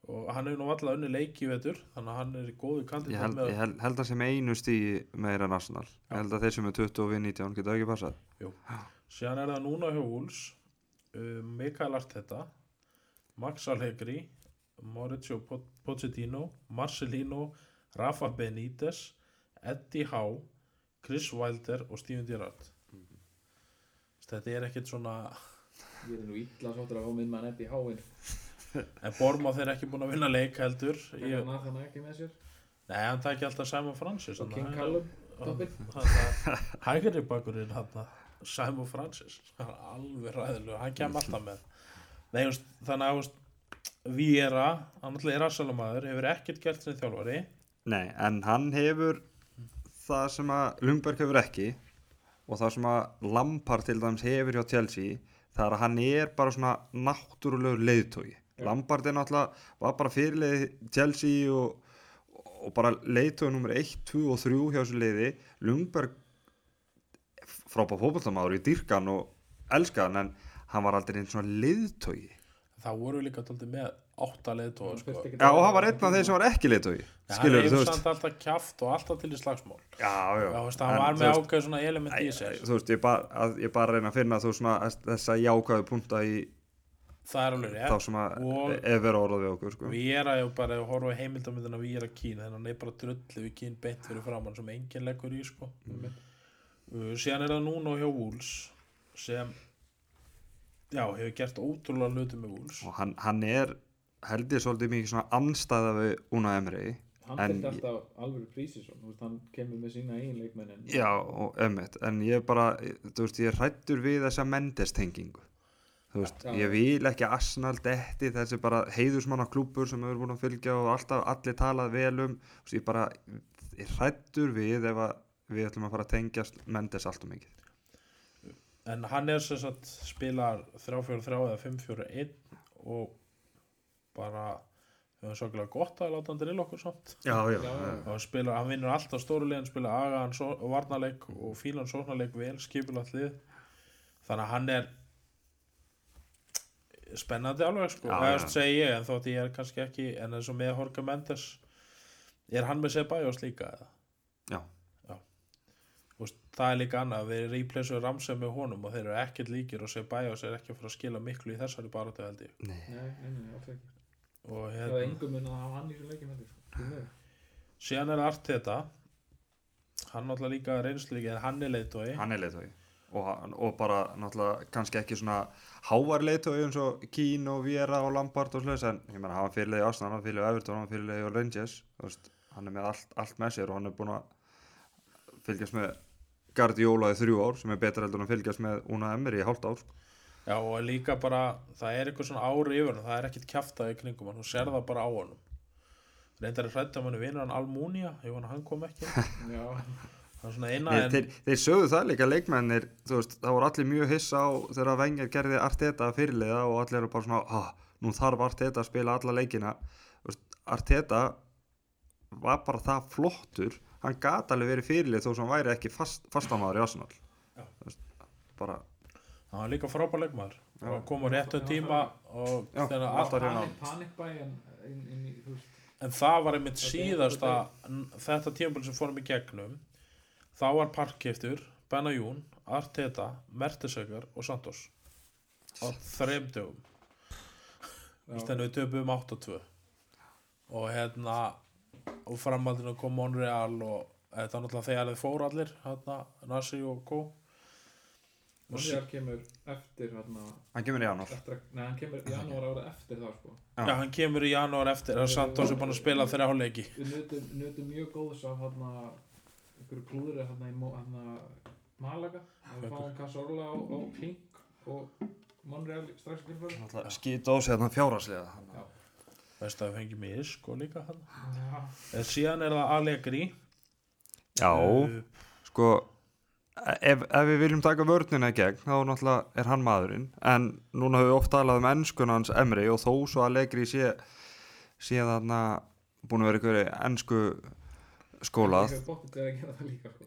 og hann hefur nú alltaf unni leiki í vetur þannig að hann er í góðu Ég kandidat held, ég held, held að sem einu stíi meira en Arsenal. Ég held að þeir sem er 20 og við 19 geta ekki passað. Síðan er það núna hjá Wolves uh, Mikael Arteta Max Allegri Mauricio Po- Pochettino Marcelino Rafa Benítez Eddie Howe Chris Wilder og Steven Gerrard. Þetta er ekkert svona Ég er nú illa sáttur að fá minn mann Eddie Háin. *laughs* en Borma þeir ekki búin að vinna leik heldur. Ég ég, er Nathan ekki með sér. nei, hann tæki alltaf Simon Francis Og þannig King að- Callum, hægri bakurinn hann Simon Francis. Hann er alveg ræðilega, hann kem alltaf með. Nei, just, þannig að Viera, hann alltaf er rassalamaður hefur ekkert gert sem þjálfari Nei, en hann hefur það sem að Lundberg hefur ekki og það sem að Lampard til dæmis hefur hjá Chelsea það er að hann er bara svona náttúrulegur leiðtógi Já. Lampard er náttúrulega var bara fyrirleiði Chelsea og, og bara leiðtógi nummer 1, 2 og 3 hjá þessu leiði Lundberg frábæð fótballtamaður í dýrkan og elskaðan en hann var aldrei einn svona leiðtógi það voru líka tóldi með átta leiðtóa Hann sko. þurfti ekkert Já, að- og hann var einn af þeir sem var ekki leiðtógi Ja, hann skilur þú veist samt alltaf kjaft og alltaf til í slagsmál Já, já, Já, En var með ákveð svona element í sér þú veist, ég bara, að, ég bara reyna að finna þú svona þessa jákvæðu punta í það er alveg þá rétt sem að Og- ef vera orðað við okkur sko. Viera er bara að horfa í heimildamöndina Viera Kín, þannig að hann er bara drullu við Kín beint fyrir framann sem enginn leggur í sko. Einmitt. Uh, síðan er það núna hjá Wolves sem já, hefur gert ótrúlega hluti með Wolves og hann, hann er held ég svolítið mikið svona anstæða við Una Emri Hann En- fylgdi alltaf alveg þú veist, hann kemur með sína eigin leikmennin. já og emmitt en ég bara, þú veist, ég er hrættur við þessa Mendes tengingu þú veist, Já. ég vil ekki Arsenal detti þessi bara heiðusmanna klúpur sem hefur búin að fylgja og alltaf allir talað vel um þú veist, ég bara, ég er hrættur við ef að við ætlum að fara að tengjast Mendes allt og mikið en hann er sem sagt spilar 3-4-3 eða 5-4-1 og bara hefur svaklega gott að láta hann drilla okkur samt já, já, Já, já. og hann spilar, hann vinnur alltaf stóru liðan spilar agaðan svo, varnarleik og fílan sóknarleik vel skipulagt lið þannig að hann er spennandi alveg sko, Já, eða já. ja. segi ég en þótt ég er kannski ekki, en eins og með Jorge Mendes er hann með Ceballos líka eða? Já. Veist, það er líka annað, við replaceum Ramsey með honum og þeir eru ekkert líkir og Ceballos er ekki að fara að skila miklu í þessari baráttu held ég Nei. Nei, nei, nei. Og Það hérna, engum mun að hafa hann í þessu leikjum sko. Síðan er Arteta hann náttúrulega líka reynslíki en hann er leiðtói hann er leiðtói og, og bara náttúrulega kannski ekki svona hávar leiðtói eins og Kín og Viera og Lampard og sless en ég meina hann í Arsenal, hann í Everton, hann í Rangers veist, hann er með allt, allt með sér og hann er búin að fylgjast með Guardiola í þrjú ár sem er betra heldur en að fylgjast með Una Emery í hálft ár sko. Já og líka bara, það er eitthvað svona ári yfir hann, það er ekkert kjaftaði í kringum hann, þú sér það bara á honum. Reyndar er hrætt að manni vinur hann Almunia, ég vona hann kom ekki. *laughs* Er Nei, en, þeir, þeir sögðu það líka leikmennir þú veist, það voru allir mjög hissa á þegar Wenger gerði Arteta fyrirliða og allir eru bara svona, ah, nú þarf Arteta að spila alla leikina Þú veist, Arteta var bara það flottur hann gat alveg verið fyrirlið þó sem hann væri ekki fast, fastamáður í Arsenal veist, bara, hann var líka frábær leikmaður. Já. Og kom á réttu tíma og þegar alltaf allt, hérna. en inn, inn í, þú veist, en það var einmitt er- síðasta, þetta tímabil sem fórum í gegnum, þá var parkkeftur, Benajún, Arteta, Mertesagar og Santos. Á þreim dögum. Við töpum 8-2 og hérna og framhaldinu kom Monreal og þetta er náttúrulega þegar þið fóru allir hérna, Nasi og Kó Monreal kemur eftir hérna, hann kemur í janúar nei, hann kemur í janúar ára eftir það, sko. Já. Já, hann kemur í janúar eftir að Santos er búin að spila þeirra hálfleiki Við nutum, nutum mjög góðs af hérna, einhverju klúðri hérna hérna, Malaga. Við fáum Cazorla á, á Pink og Monreal strax tilfæri. skýta á sig þarna fjáraslega Já. veist að við fengjum í sko líka hann Já, en síðan er það Allegri Já, Uh, sko ef, ef við viljum taka vörnina í gegn þá náttúrulega er hann maðurinn en núna höfum við oft talað um ennskun hans Emri og þó svo að Allegri sé sé þarna búin að vera ykkur ennsku skólað Ég hef bóttið að gera það líka sko.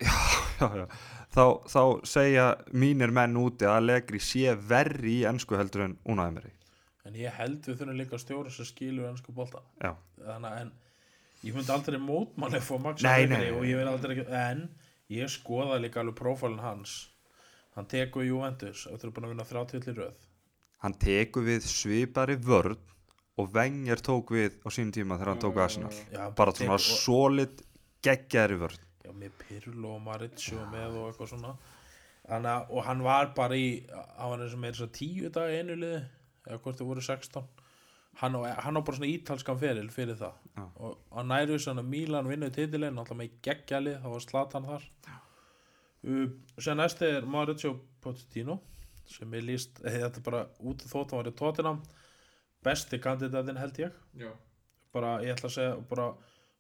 já, já. Þá, þá segja mínir menn úti að Allegri sé verri í ennsku heldur en Una Emri en ég held við þurfum líka stjóra sem skilur ennsku bolta Já, þannig að en ég myndi aldrei mótmáli að fá Max Nei, Allegri nei, nei. og ég vil aldrei ekki en ég skoða líka alveg prófælun hans. Hann tekur Juventus eftir að búin að vinna 30 til röð. Hann tekur við svipari vörn og Wenger tók við á sín tíma þegar hann tók Arsenal. Já, bara svona og- solid geggjæri vörn. Já, með Pirlo og Maritio með og eitthvað svona. Þannig, að- og hann var bara í hann var eins og með þess að tíu dag einu liði eða hvort það voru 16 hann á, hann á bara svona ítalskan feril fyrir það. Já. og á næru svona Milan vinnu titilinn, alltaf með geggjali þá var Zlatan þar. Uh, sem næst er Mauricio Pochettino sem er líst, eða þetta er bara út þótt hann var í Tottenham. Besti kandidatin held ég. Já, bara, ég ætla að segja bara,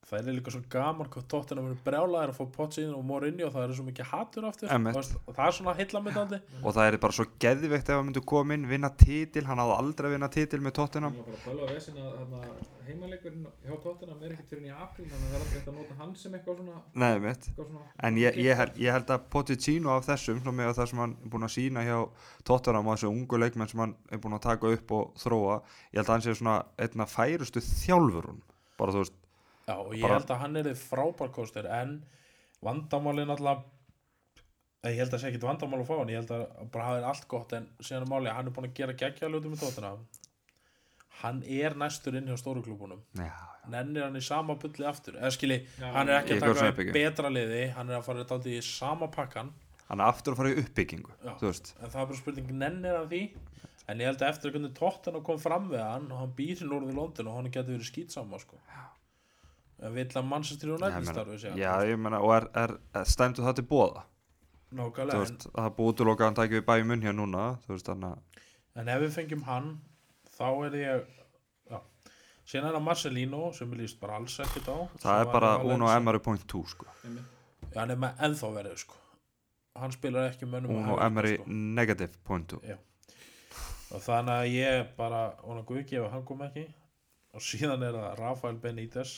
það er líka svo gaman hvað tóttina verið brjálæðir að fá Pochettino og Mourinho og það er svo mikið hattur aftur. Veist, og það er svona hillamyndandi og það er bara svo geðveikt ef hann myndi koma inn vinna titil, hann áði aldrei að vinna titil með Tottenham. Það var bara bölva vesin að þarna, heimaleikurinn hjá Tottenham er ekkert fyrir í apríl þannig að það er aldrei hægt að nota hann sem eitthvað svona, Nei, mitt eitthvað svona En ég, ég, held, ég held að Pochettino af þessum er það sem hann er búin að sína hjá Tottenham og þessu ungu leikmenn sem hann er búin að taka upp og þróa ég held að hann sé svona einna færustu þjálfurun. Bara þú veist, Já, og ég Bara- held að hann er þið frábær kostur en vandamálin alltaf ég held að það sé ekkit vandamál að fá hann ég held að bara hafa allt gott en síðan er máli að hann er búin að gera geggja hlutum með tóttina hann er næstur inn hjá stóru klúbunum. Já, nennir hann í sama bulli aftur eða skilji, hann er ekki að taka betra liði hann er að fara þetta í sama pakkan hann er aftur að fara í uppbyggingu en það er bara spurning nennir hann því? En ég held að eftir að tóttan kom fram við hann og hann býr í norðu London og hann getur verið skýtsama sko. En vill að Manchester já, ég United meina, starfi sig já, ég meina og er, er, er stæmdu það til bóða þú nákvæmlega veist, það er búið útloka að hann tæki við bæði munn hér núna þú veist, en, en ef við fengjum hann þá er ég já. síðan er það Marcelino sem er líst bara alls ekkert á það er bara í Uno Valencia. Emery point 2 sko. Já, hann er með ennþá verið sko. hann spilar ekki mönnum Uno að hægri, Emery sko. negative point 2 og þannig að ég bara hún að guð gefa hann kom ekki og síðan er það Rafael Benítez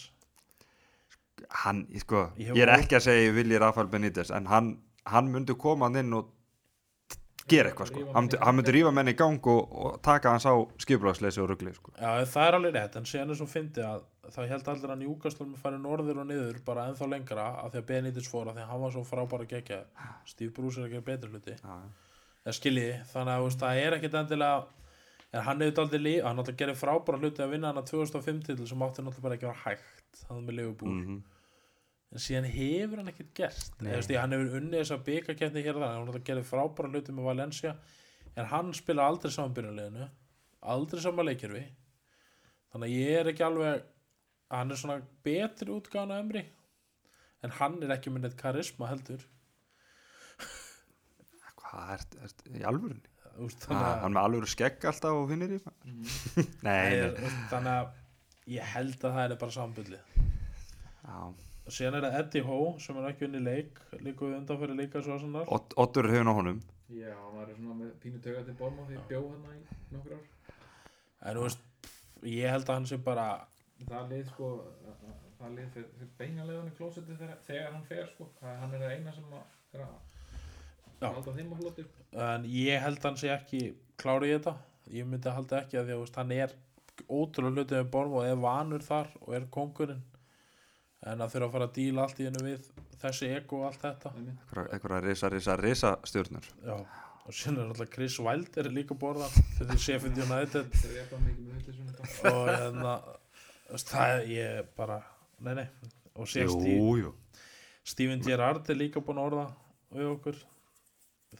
hann, sko, Ég ég er ekki að segja ég vilji Rafael Benítez en hann, hann myndi koma hann inn og gera eitthvað sko, hann hann myndi rífa menn í gang og, og taka hans á skipulagsleysi og ruggli sko. Já, það er alveg rétt, en síðan er svo fyndið að það held allir að Newcastle færi norður og niður bara ennþá lengra af því að Benítez fór af því að hann var svo frábæra gegja. Steve Bruce er að gera betri hluti. Já, eða skiljiði, þannig að veist, það er ekkit endilega en hann hefur aldrei líf, hann náttúrulega gerir frábæra hluti að vinna hann að 2005 til sem átti náttúrulega bara ekki að vera hægt hann með Liverpool, mhm. En síðan hefur hann ekkit gert, veist, hann hefur unnið þessa byggakeppni hér og það, hann gerir frábæra hluti með Valencia, en hann spila aldrei saman byrjunleginu, aldrei saman leikirvi þannig að ég er ekki alveg hann er svona betri útgáðan á Emri. En hann er ekki með neitt karisma heldur. *laughs* Hvað er, er, í alvörunni? Að hann með alvöru skegg alltaf og finnir í Mhm. *laughs* nei, Nei, nei, þannig að ég held að það er bara já og síðan er það Eddie Hó sem er ekki unni leik líka við undanfæri líka svo sannar Odd- Oddur er hefun á honum. Já, hann var svona með pínu tauga til Bormá því bjóð hann í nokkur ár. En þú veist, ég held að hann sé bara Það lið sko það lið fyrir, fyrir beinaleðan í klósetti þegar, þegar hann fer sko. Það, hann er það eina sem að, að Já. halda þeim á floti. En ég held að hann sé ekki klári í þetta. Ég myndi að halda ekki að því að hann er ótrúlega hlutið með Borm og er vanur þar og er kongurinn en að þurfa að fara að díla allt í hennu við þessi ego og allt þetta. Eitthvað risa, risa, risa stjórnur já og síðan er alltaf Chris Wilder líka borða þetta er Sheffield United. Og hérna það er ég bara nei nei og jú Steven Gerrard er líka búin að orða við okkur.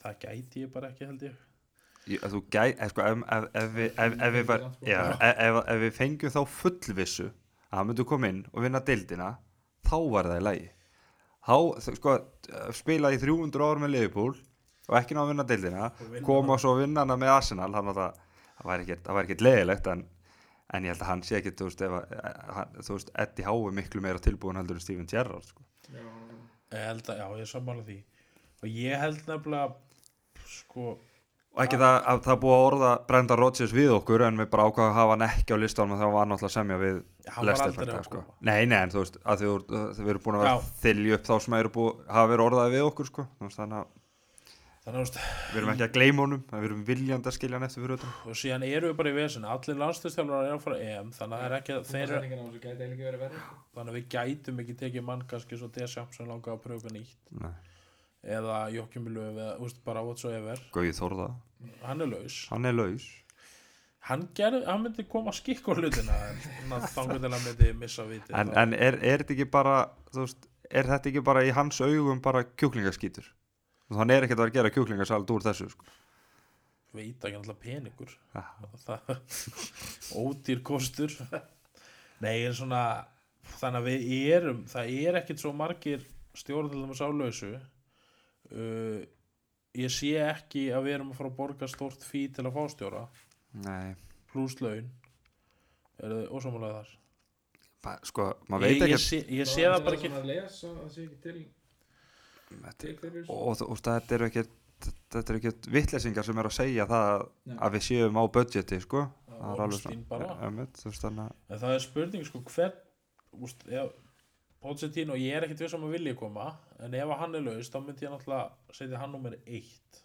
Það gæti ég bara ekki held ég. Þú gæ, ef, sko, ef, ef, ef, við, ef, ef, við bara, já, ef, ef, ef við fengjum þá fullvissu að hann myndi koma inn og vinna deildina þá var það í lagi. Þá, sko, spila í 300 ára með Liverpool og ekki ná að vinna deildina koma svo að vinna hana með Arsenal þannig að það, væri ekkert, það væri ekkert leiðilegt en, en ég held að hann sé ekki, þú veist, ef að, eh, hann, þú veist, Eddie Howe er miklu meira tilbúin heldur en Steven Gerrard, sko. Já, ég held að, já, ég er sammála því. Og ég held nefnilega sko, Og ekki það að það búið að orða Brenda Rodgers við okkur en við bara ákvaðum að hafa hann ekki á listanum og þá var að semja við að sko. Nei, nei, en þú veist, að þið, þið erum búin að vera þylja upp þá sem eru búið, hafa verið orðaði við okkur, sko. Þú veist, þannig að þannig að, við erum ekki að gleyma honum, að við erum viljandi að skilja hann eftir fyrir þetta. og síðan eru við bara í vesen allir landslistjálfur er að fara EM þannig að það er ekki að þeir eru þannig að við gætum ekki tekið mann kannski svo eða Jokkjum Löf eða úst, bara whatsoever. Gauði Þórða, hann er laus. Hann er laus. hann, gerði, hann myndi koma skikk á hlutina þá myndi hann myndi missa viti En, en er, er þetta ekki bara, veist, er þetta ekki bara í hans augum bara veist, Hann er ekkert að vera að gera kjúklingasald úr þessu, sko. veit ekki alltaf peningur. Ja. það ódýr kostur. Nei, en svona þannig að við erum það er ekkit svo margir stjórnaldum á lausu uh, ég sé ekki að við erum að fara að borga stórt fí til að fá stjóra Nei, pluss laun er þið ósámálega þar ba, sko, maður veit ég, ég, ekki sé, ég sé það bara ekki það þessu og, og, og þetta eru ekki þetta eru ekki vittlesingar sem eru að segja það Nei. að við séum á budgeti, sko. Það er alveg svona, bara. einmitt, þú veist, þannig að en það er spurning sko hvern úst, ef, Pochettino, ég er ekkit við sem að vilja koma en ef hann er laus þá myndi ég náttúrulega setja hann nummer eitt.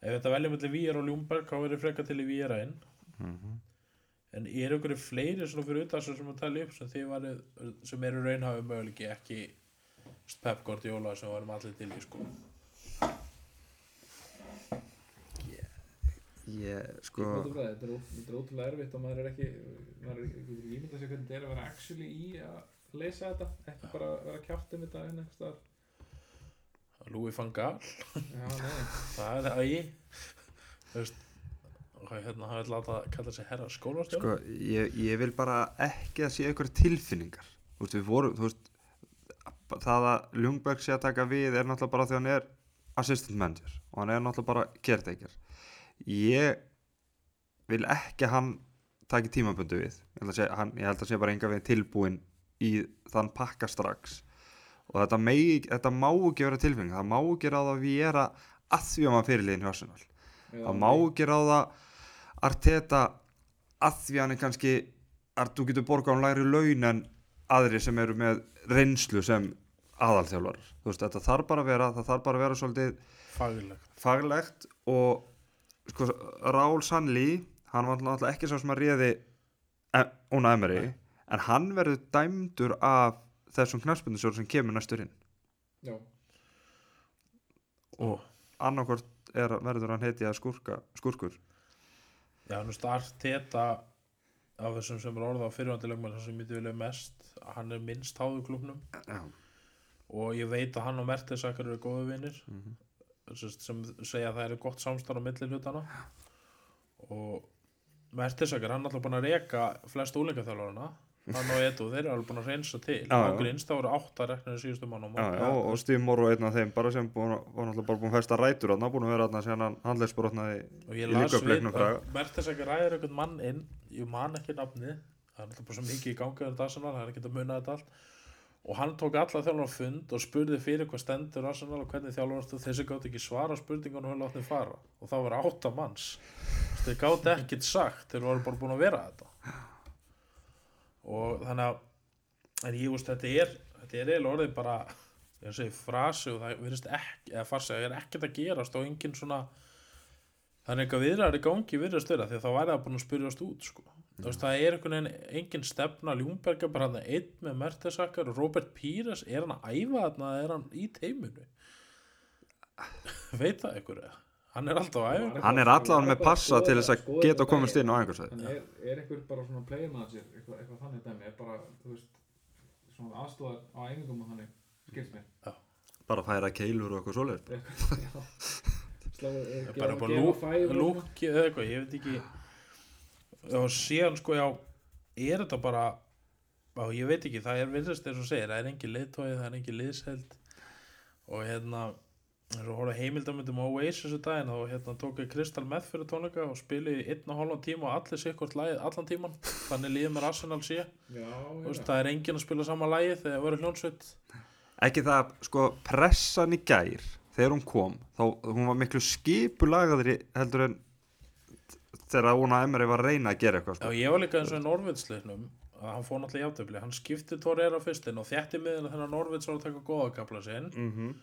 Ef þetta velja mellir Víjar og Ljúmberg þá verður frekar til í Víjar einn mhm. en er ykkur fleiri svona fyrir utan sem að tala upp sem, varu, sem eru raunhafi möguleiki ekki Pep Guardiola sem varum allir til í sko? Ég, Sko, sko, þetta, er, er ótrúlega erfitt og maður er ekki maður er ekki ímynda sér hvernig þetta er að vera actually í að leysa þetta ekki bara vera kjátt um þetta einhvers staðar. Louis van Gaal, Já, nei, það er það ég þú veist hérna vil láta kalla sig herra skólastjóra sko ég, ég vil bara ekki að sé eitthvað tilfinningar. Þú veist, við vorum, þú veist það að Ljungberg sé að taka við er náttúrulega bara því hann er assistant manager og hann er náttúrulega bara caretaker. Ég vil ekki að hann taki tímabundu við. Ég held að sé, hann, ég held að sé bara enga við tilbúin í þann pakka strax. Og þetta, megi, þetta má ekki vera tilfinning. Það má ekki ráða að við er að að því að maður fyrirliðin hjá Arsenal. Það má ekki ráða Arteta að því hann er kannski að þú getur borgað á læri laun en aðri sem eru með reynslu sem aðalþjálfar þú veist þetta þarf bara að vera það þarf bara að vera svolítið faglegt. faglegt og sko Raúl Sannlí hann var náttúrulega ekki sá sem að réði Una Emery. Nei. En hann verður dæmdur af þessum knarspindisjóður sem kemur næstur inn. Já, og annarkvort er, verður hann heiti að skurka, skurkur Já, nú start þetta af þessum sem er orða á fyrirvandilegum sem ég vilja mest, hann er minnst háðu klubnum já, og ég veit að hann og Mertesakkar eru góðu vinnir Mhm. sem segja að það eru gott samstarf á milli hlutana og Mertesakkar, hann er alltaf búin að reka flest úlingaþjálfarana hann og Edu, þeir eru alveg búin að reynsa til. Innst, það voru átta reknir síðustu mann og, og Steve Morrow einn af þeim bara sem búin, var náttúrulega bara búin að festa rætur hann búin að vera hann síðan hann handlegsbrotnaði og ég Í las við að Mertesakkar ræðir einhvern mann inn ég man ekki nafni það er alltaf bara svo mikið í gangi það er ekki að muna þetta allt. Og hann tók alla þjálfur á fund og spurði fyrir hvað stendur Arsenal og hvernig þjálfur þessi gátt ekki svara spurningunum og látni fara. Og það var átta manns. Þeir gátt ekkert sagt þeir voru bara búin að vera þetta og þannig að en ég veist þetta er þetta er eiginlega orðið bara ég segi frasi og það virðist ekki eða farsi, það er ekkert að gerast og engin svona þannig að viðræður í gangi virðast vera því að þá væri það búin að spyrjast út sko. þú veist það er einhvern veginn engin stefna Ljúmberga bara hann einn með Mertesakkar og Robert Pires er hann að æfa þarna eða er hann í teiminu *laughs* veit það einhver eða hann er alltaf að æfa hann er allan með passa til þess að geta komast inn á einhversveit er, er einhver bara svona player manager eitthvað, eitthvað þannig dæmi, er bara, þú veist svona aðstofar á æfingum og þannig skilst mér. Bara að færa keilur og eitthvað *laughs* já. Eh, bara á svona. lúki eða eitthvað, ég veit ekki. Og síðan sko já er þetta bara já, ég veit ekki, það er virðast eins og segir það er engin leiðtóið, það er engin liðsheld og hérna Þegar við horfum heimildamöndum á Oasis þessu daginn þá hérna, tók ég Kristal með fyrir tónleika og spili í einn og hálfan tíma og allir sikkert lagið allan tíman þannig líður mér Arsenal sé Já, já. það er enginn að spila sama lagið þegar það verður hljónsveit ekki það, sko, pressan í gær þegar hún kom, þá hún var miklu skipulagaðri heldur en þegar Óna Emri var að reyna að gera eitthvað Já, sko. ég var líka eins og í Norvidsleiknum að hann fór náttúrulega í játtöfli hann skipti Torreira fyrstinn og þjætti miðina þegar Norvids var að taka góða kapla sinn mm -hmm.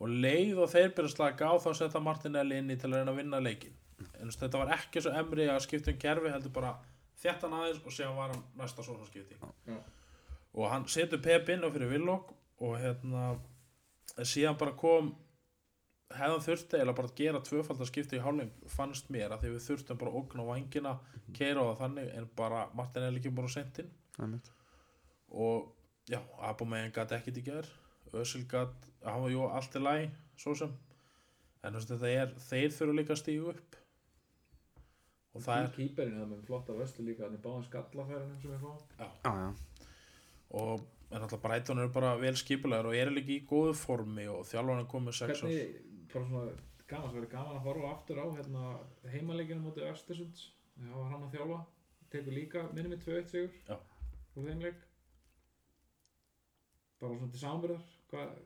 Og leið og þeir byrja að slaka á þá setja Martinelli inn í til að reyna að vinna leikin en þetta var ekki svo emri að skipta um kerfi heldur bara þjætta hann aðeins og séðan var hann næsta svona skipting Já. og hann setur Pep inn á fyrir Villok og hérna síðan bara kom hefðan þurfti eða bara að gera tvöfaldar skipti í hálfing fannst mér að því við þurftum bara að ógna á vangina keira á það þannig en bara Martinelli ekki bara sent inn. Og já, Abumegin gæti ekkit í gær Ösil gæti, hann var jú allt í læg svo sem. En þú veist þetta er, þeir þurfa líka að stígu upp. Og það er Kýperinn það með flotta vöslu líka Þannig báðan skallafærunum sem við fáum. Já, já. og en alltaf Brighton eru bara vel skipulegar og eru líka í góðu formi og þjálfarni er komið sex Hvernig, bara svona gaman, svo verið gaman að horfa aftur á hérna, heimaleikinu mútið Östersunds það var hann að þjálfa. Tekur líka minni með 2-1 sigur Já. úr þeim leik. Bara svona til samverðar hvað,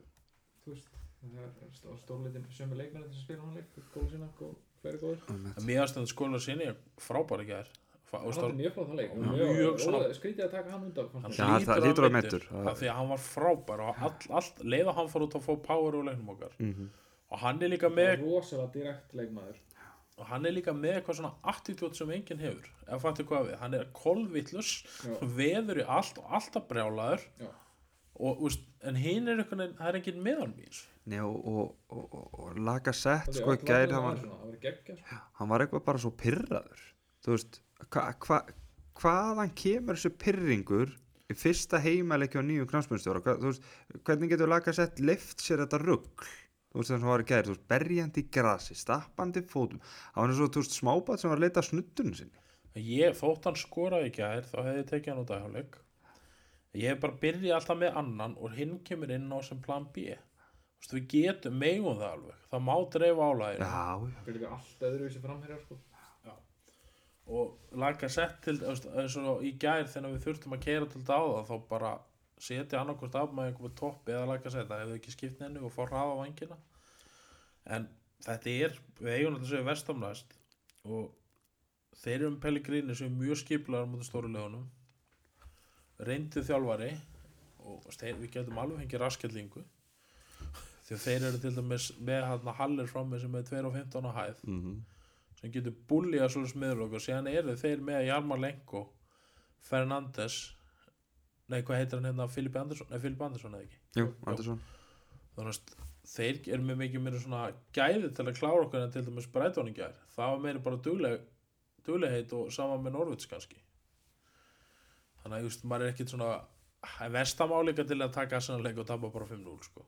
þú veist það er stó- stórleitin sömu leikmenni sem spila hann leik góðu sína, góð, hverju góður en mér aðstönd skóla sinni frábæri gær. Fa- og hann stór, átti mjög flott það leik mjög, skrítið að taka hann undan fannst hann hlýtur að að af því að hann var frábær og all, allt, leið að hann fór út að fá power úr leiknum okkar. Mm -hmm. og hann er líka með var rosalega direkt leikmaður. Og hann er líka með eitthvað svona attitút sem enginn hefur ef fattu hvað við, hann er kolvillus veður í allt og alltaf brjálaður. Já. Og, úst, en hinn er eitthvað, það er enginn meðan mér Nei, og, og, og, og, og laga sett Það sko í gær, öll hann var svona, það var hann var eitthvað bara svo pyrraður þú veist hva, hva, hvaðan kemur þessu pyrringur í fyrsta heimaleiki á nýju knafsmjöndstjóra hvernig getur laga sett lift sér þetta rugg þú veist það sem var í gær, þú veist, berjandi í grasi stappandi fótum, það var eins og þú veist smábat sem var að leita að snuttunum sinni. Ég, þótt hann skoraði ekki að þá hefði tekið hann út af hjáleik ég hef bara byrjað alltaf með annan og hinn kemur inn á sem plan B. Úst, við getum, megum það alveg. Það má dreifa já, það er líka allt öðruvísi framherjar sko. og laga sett til eins og í gær þegar við þurftum að keira til það þá bara setja annarkost af með einhverjum toppi eða laga sett, það hefðu ekki skipt nennu og fá hraða á vangina en þetta er, við eigum þetta séu vestamnæst og þeir eru um Pellegrini sem er mjög skiplaður mútið stóru reyndið þjálfari og þeir, við getum alveg fengið raskjallingu *laughs* því að þeir eru til dæmis með hann Haller frá mig sem er 2.15 á hæð mm sem getur búlið að svona smiðurlokk og síðan eru þeir með Hjalmar Lenko Fernandes nei hvað heitir hann hérna? Filip Andersson, nei Filip Andersson eða ekki? Jú, Andersson. Þannig að þeir eru með mikið meira svona gæði til að klára okkur en til dæmis breytóningar það var meira bara dugleg duglegheit og sama með Norvits kannski þannig að just, maður er ekkit svona vestamáleika til að taka svona leik og tapa bara 5-0 sko.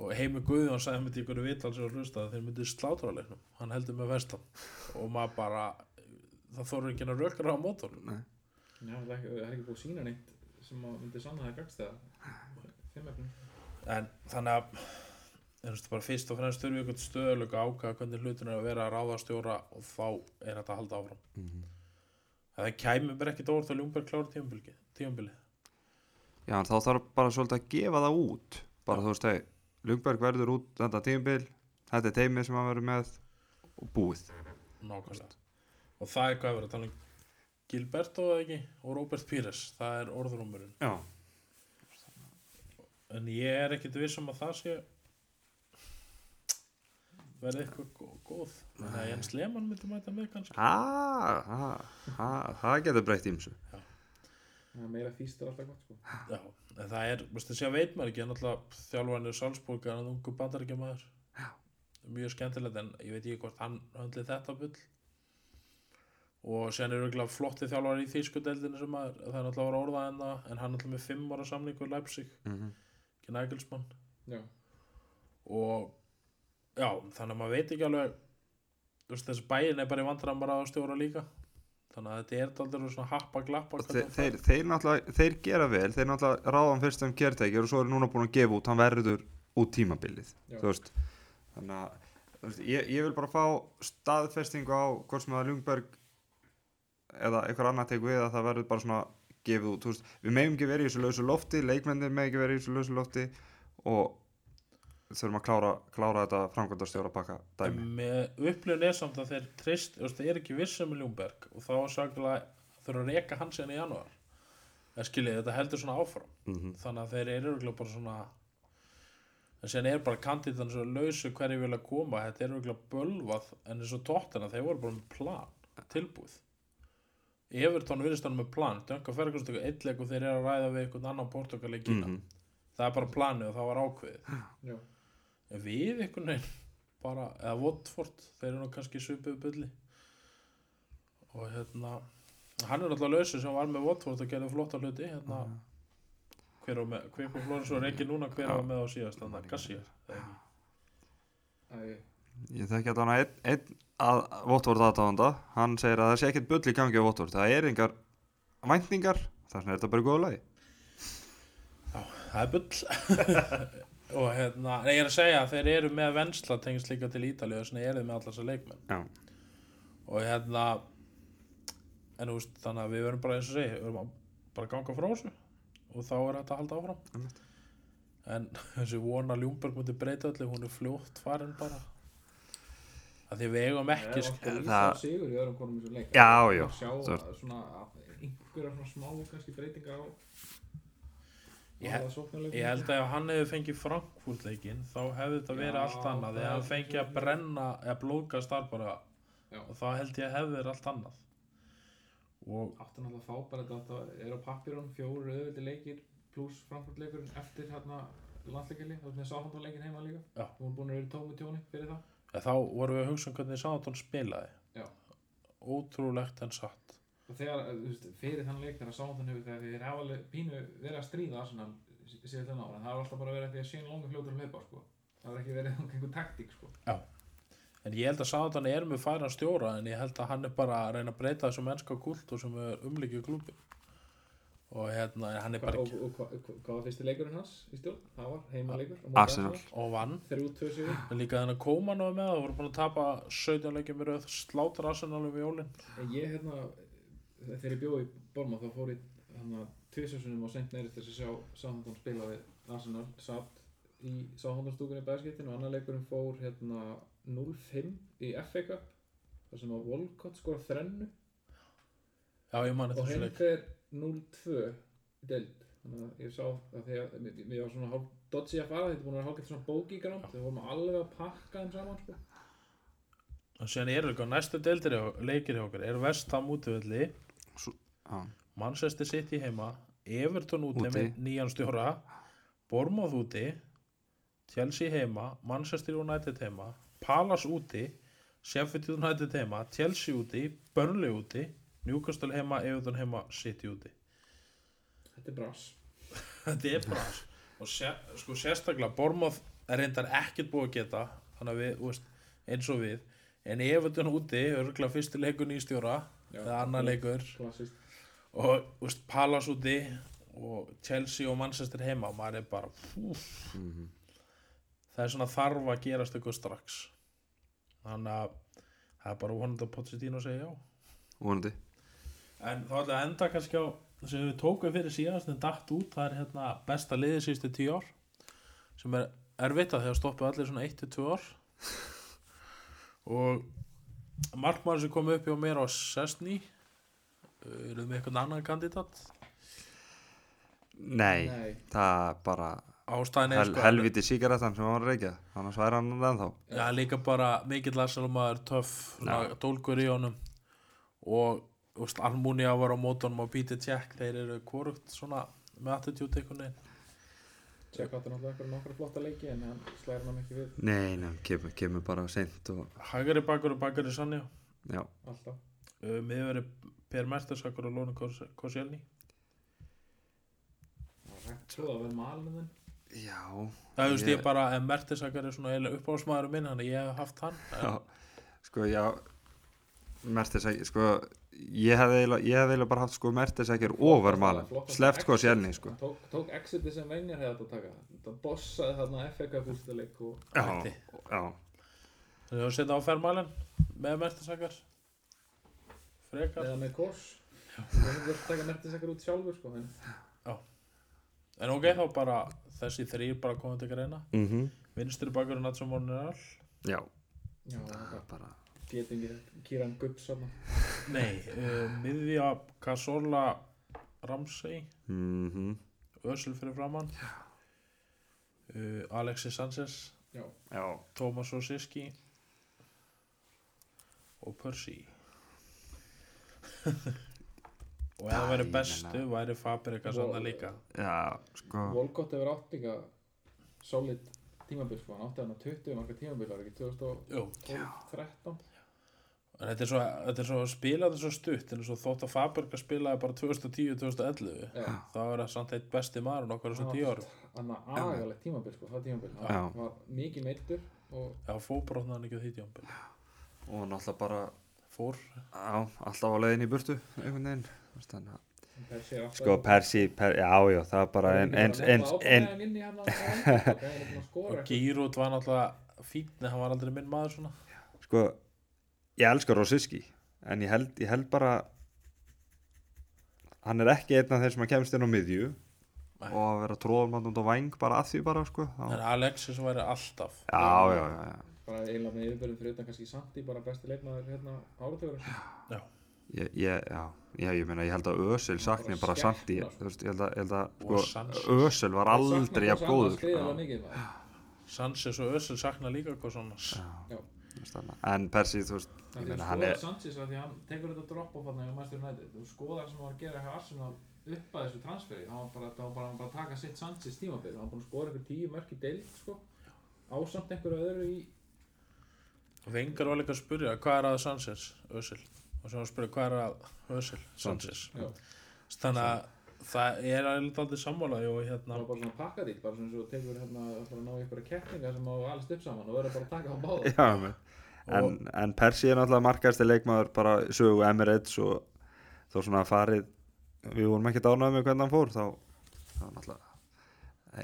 Og Heimi Guðjón sagði með ykkur vital sem var hlustað að þeir myndi slátra leiknum. Hann heldur með vestam og maður bara það þorður ekki að rökra á mótornum nei. Já, það er ekki, það er ekki búið að sína neitt sem að myndi sanna það þeim efnum en þannig að þú veist, bara fyrst og fremst þurfum við ykkur stöðulega ákvæða hvernig hlutin er að vera að ráða stjóra og þá er þetta að halda áfram. Mhm. Það kæmi bara ekkit óvart að Ljungberg klára tímabili Já, þá þarf bara svolítið að gefa það út. Bara þú veist, hei, Lungberg verður út þetta tímabil, þetta er teimið sem hann verður með og búið. Nákvæmlega. Og það er hvað að tala um. Gilberto eða ekki? Og Robert Pires það er orðrúmurinn Já, en ég er ekkit viss um að það sé verði eitthvað gó- góð. Þannig að Jens Lehmann myndi mæta með kannski. Það getur breytt ímsu það er meira fýst er alltaf gott sko. Já, en það er, þess að veit maður ekki en alltaf þjálfarnir Salzburg er ungu bandaríkjamaður. Mjög skemmtilegt en ég veit ekki hvort hann höndli þetta bull. Og sen eru ekki flotti þjálfar í þýsku deildinu sem að það er alltaf að vera orða en, en hann er alltaf með fimm ára samning við Leipzig, mm -hmm. ekki Nagelsmann. Já, og já, þannig að maður veit ekki alveg þú veist, þessi bæin er bara í vandræðan bara að stjóra líka. Þannig að þetta er aldrei svona happa glappa þeir, þeir, þeir náttúrulega, þeir gera vel þeir náttúrulega ráðan fyrst um kértækjur og svo er núna búin að gefa út hann verður út tímabilið Já. þú veist. Þannig að þú veist, ég, ég vil bara fá staðfestingu á hvort sem að Ljungberg eða einhver annar tekur við að það verður bara svona gefið út, þú veist, við meðum ekki verið í þessu lausu lofti, leikmennir með ekki verið í þessu lausu lofti og þurfum að klára, klára þetta framkvæmdastjóra pakka dæmi með upplifun er samt að þeir trist, þeir er ekki vissum með Ljungberg og þá er saglega þurfa að reka hans hérna í janúar. En skiljið, þetta heldur svona áfram. Mm þannig að þeir eru bara svona en sen er bara kandidan svo lausu hverju vilja koma, þetta er örugglega bölvað en eins og tóttina, þeir voru bara með plan tilbúið. Evertón virðist hann með plan. Dönka Ferguson tekur eitt leik og þeir eru að ræða við einhvern annan Portugal í Kína. Mhm. það er bara planið og það var ákveðið. En við einhvern veginn bara, eða Watford þeir eru nú kannski svipuð bulli. Og hérna hann er alltaf lausu sem var með Watford og gerði flotta hluti hérna. Hver var með, hver kom Flóris og Reki núna hver var með á síðast, þannig að Gassi Æ, Ég þekki að hann einn ein að Votvort aðtáðanda, hann segir að það sé ekkert bull í gangi á Votvort, það er engar væntingar, þess vegna er þetta bara góða lagi. Það er bull *laughs* *laughs* og hérna, nei, ég er að segja að þeir eru með vensla tengst líka til Ítalíu og svona eru þeir með allar þessar leikmenn. Já, og hérna en þú veist, þannig að við verum bara eins og segi, við verum að bara ganga frá þessu. Og þá er þetta að halda áfram. Einmitt. en *laughs* þessi vona Ljúmberg múti breyta öllu, hún er fljótt farin bara. Að því við eigum ekki Það er sk- alltaf það- sigur í öðrum konum í þessu leik. Já, já, Að sjá að svona að einhverja svona smá kannski breytingar á Ég ég held að ef hann hefði fengið Frankfurt leikinn þá hefði þetta verið Já, allt annað. það þegar er hann fengið að brenna eða blóðgast þar bara Já. og þá held ég að hefði verið allt annað. Og áttu náttúrulega að fá bara þetta er á pappirunum fjóru auðvöldi leikir pluss Frankfurt leikurinn eftir hérna landsleikili, þá er með Sáhandón leikin heima líka. Já. þú erum búin að vera í tómi tjóni fyrir það. Ja, þá vorum við að hugsa um hvernig Sáðantón spilaði. Já. ótrúlegt en satt og þegar, eh, þú veist, fyrir þann leik þegar Sáhandón hefur þegar þeir hafa alveg pínu verið að stríða Arsenal síðan þennan ára það var alltaf bara verið að því að Shane Long er fljótur að hlaupa sko. það var ekki verið *laughs* einhver taktík sko. en ég held að Sáðantón er með færan stjóra en ég held að hann er bara að reyna að breyta þessu mennska kult og sem er umlikið klúbi og hérna hann er Hva, bara og, ekki og, og, og, hvað var fyrsti leikurinn hans í stjórn? það var heimaleikur Arsenal. og vann þrjú, tvö, sigur en líka þennan Kóman var með það voru búin að tapa 17 leikjum með röð slátur Arsenal um jólin En ég hérna, þegar ég bjóði í Borma þá fór ég hérna tvisasunum á sent neyri til þess að sjá Sáhandón spila við Arsenal, satt í Sáhandón stúkunni í bæðskiptinu og annar leikurinn fór hérna 0-5 í FA Cup þar sem að Walcott skora þrennu. Já ég mani og þessu hinn leik. fer 0-2 í deild. Þannig að ég sá að því að mér- mér var svona hálf dodgy að fara þetta er búin að vera hálfgett svona bóki grámt þegar vorum alveg að pakka þeim saman sko. og síðan eru líka næstu deildir hjá- leikir hjá okkur. Eru Vestham útvöldi já, Manchester City heima Everton úti, Úti. með nýjan stjóra Bournemouth úti Chelsea heima Manchester United heima Palace úti Sheffield United heima Chelsea úti, Burnley úti Newcastle heima, Everton heima City úti. Þetta er bras. Þetta er bara og sé, sko sérstaklega Bournemouth er reyndar ekkert búið að geta þannig að við, veist, eins og við. En Everton úti, örgulega fyrsti leikur nýstjóra Já, eða annar leikur. Klassist og veist, Palace úti og Chelsea og Manchester heima maður er bara púf, mhm. það er svona þarf að gerast eitthvað strax. Þannig að það er bara vonandi að Pochettino segja já. Vonandi. En þá ætla að enda kannski á sem við tókum fyrir síðast en datt út það er hérna besta liðið síðustu tíu ár sem er erfitt að þegar stoppu allir svona 1-2 ár. *laughs* Og markmaður sem kom upp hjá mér á Sessni eruð með eitthvað annan kandidat Nei, Nei. það er bara ástæðin er hel, sko helviti síkaretan sem hann var að reykja annars væri hann ennþá Já, líka bara mikill Arsenal-maður, töff, Já. dólgur í honum og Almunia var á mótunum og Peter Jack, þeir eru korugt svona með attitude einhvern veginn. Tjekk áttu náttúrulega eitthvað nokkra flotta leiki en hann slæðir hann ekki við. Nei, nei, kemur, kemur bara seint og Hægari bakur og bakari Sannja, já, alltaf. Uh, miðveri Per Mertesakur og Lóni Kosjelni. Svo það verður malin þinn. Já. Það þú veist Ég- ég bara, en Mertesakur er svona eiginlega uppáhaldsmaður minn, hann ég hef haft hann. Já, sko já. Mertesager, sko ég hefði eiginlega, ég hefði eiginlega bara haft sko Mertesager ofar malen, sleft sko sérni sko. tók, tók exiti sem venjar hefði átt að taka. Það bossaði þarna FK fúrstuleik og já, já, Þannig að setja á fermalin með mertisakar frekar. Eða með kors Það hefði að taka mertisakar út sjálfur sko en en ok, þá bara þessi þrýr bara komið til greina. Mhm. Vinstri bakurinn Natsu Mornirall já, Já, það er bara getingi Kíran Gubbs þarna nei, uh, miðja Casola Ramsey. Mhm. Ösel fyrir framann uh, Alexis Sanchez. Já, já, Thomas Osiski og Percy. Og ef það ég bestu væri Fabrika svona líka. Já, sko. Volkott hefur átt líka solid tímabil sko, hann átti hann að 20 marga tímabil, var ekki 2012-13 Jú, en þetta er svo, þetta er svo að spila þetta svo stutt. En svo þótt að Fabrika spilaði bara 2010-2011 Já, þá er það samt eitt besti maður okkar þessu tíu árum. Hann að agalegt tímabil sko, það tímabil, Já. hann var mikið meittur og Já, fóbrotnaði hann ekki á því tíumbil og náttúrulega bara Fór, já, alltaf á leiðin í burtu einhvern veginn. Þannig að- Persi er sko Persi, per, já, já, það er bara en, en, en, en, og Gírút var náttúrulega fín en hann var aldrei minn maður svona. Sko ég elskar Rosiski en ég held, ég held bara hann er ekki einn af þeir sem að kemst inn á miðju Nei. og að vera út á væng bara að því bara sko en já, Alexis væri alltaf. Já, já, já, já. bara eiginlega með yfirbörðum fyrir utan kannski Sandi bara besti leikmaður hérna áratögur Ég, ég, já, já, ég meina, ég held að Ösel sakni Bara samt í, sko. þú veist, ég held að, ég held að, Og sko. Ösel var aldrei jafn góður, já, Sanchez og Össel sakna líka hvað svona þú en Persi, þú veist, Það ég er meina, að hann skoða er, Sanchez að því að hann tekur þetta drop off hann hjá Master United. Þú skoðar sem var að gera hjá Arsenal upp að þessu transferi. Það var bara, það var bara, bara að taka sitt Sanchez tímabil. Hann var búin að skora ykkur tíu mörk í deild sko, ásamt einhverju öðru í Vengar var líka að spyrja hvað er að Sanchez, Össel og sem var að spyrja hvað er að Össel, Sanchez? Já. þannig að það er alveg aldrei sammálaði og það hérna var bara svona pakkadýl bara svona svo tekur hérna ætlar að ná einhverja keppninga sem á alls upp saman og verður bara að taka á báða já, en, en Persi er náttúrulega markaðasti leikmaður bara í sögu Emirates og þó svona farið, við vorum ekki dánað með hvernig hann fór, þá, þá náttúrulega,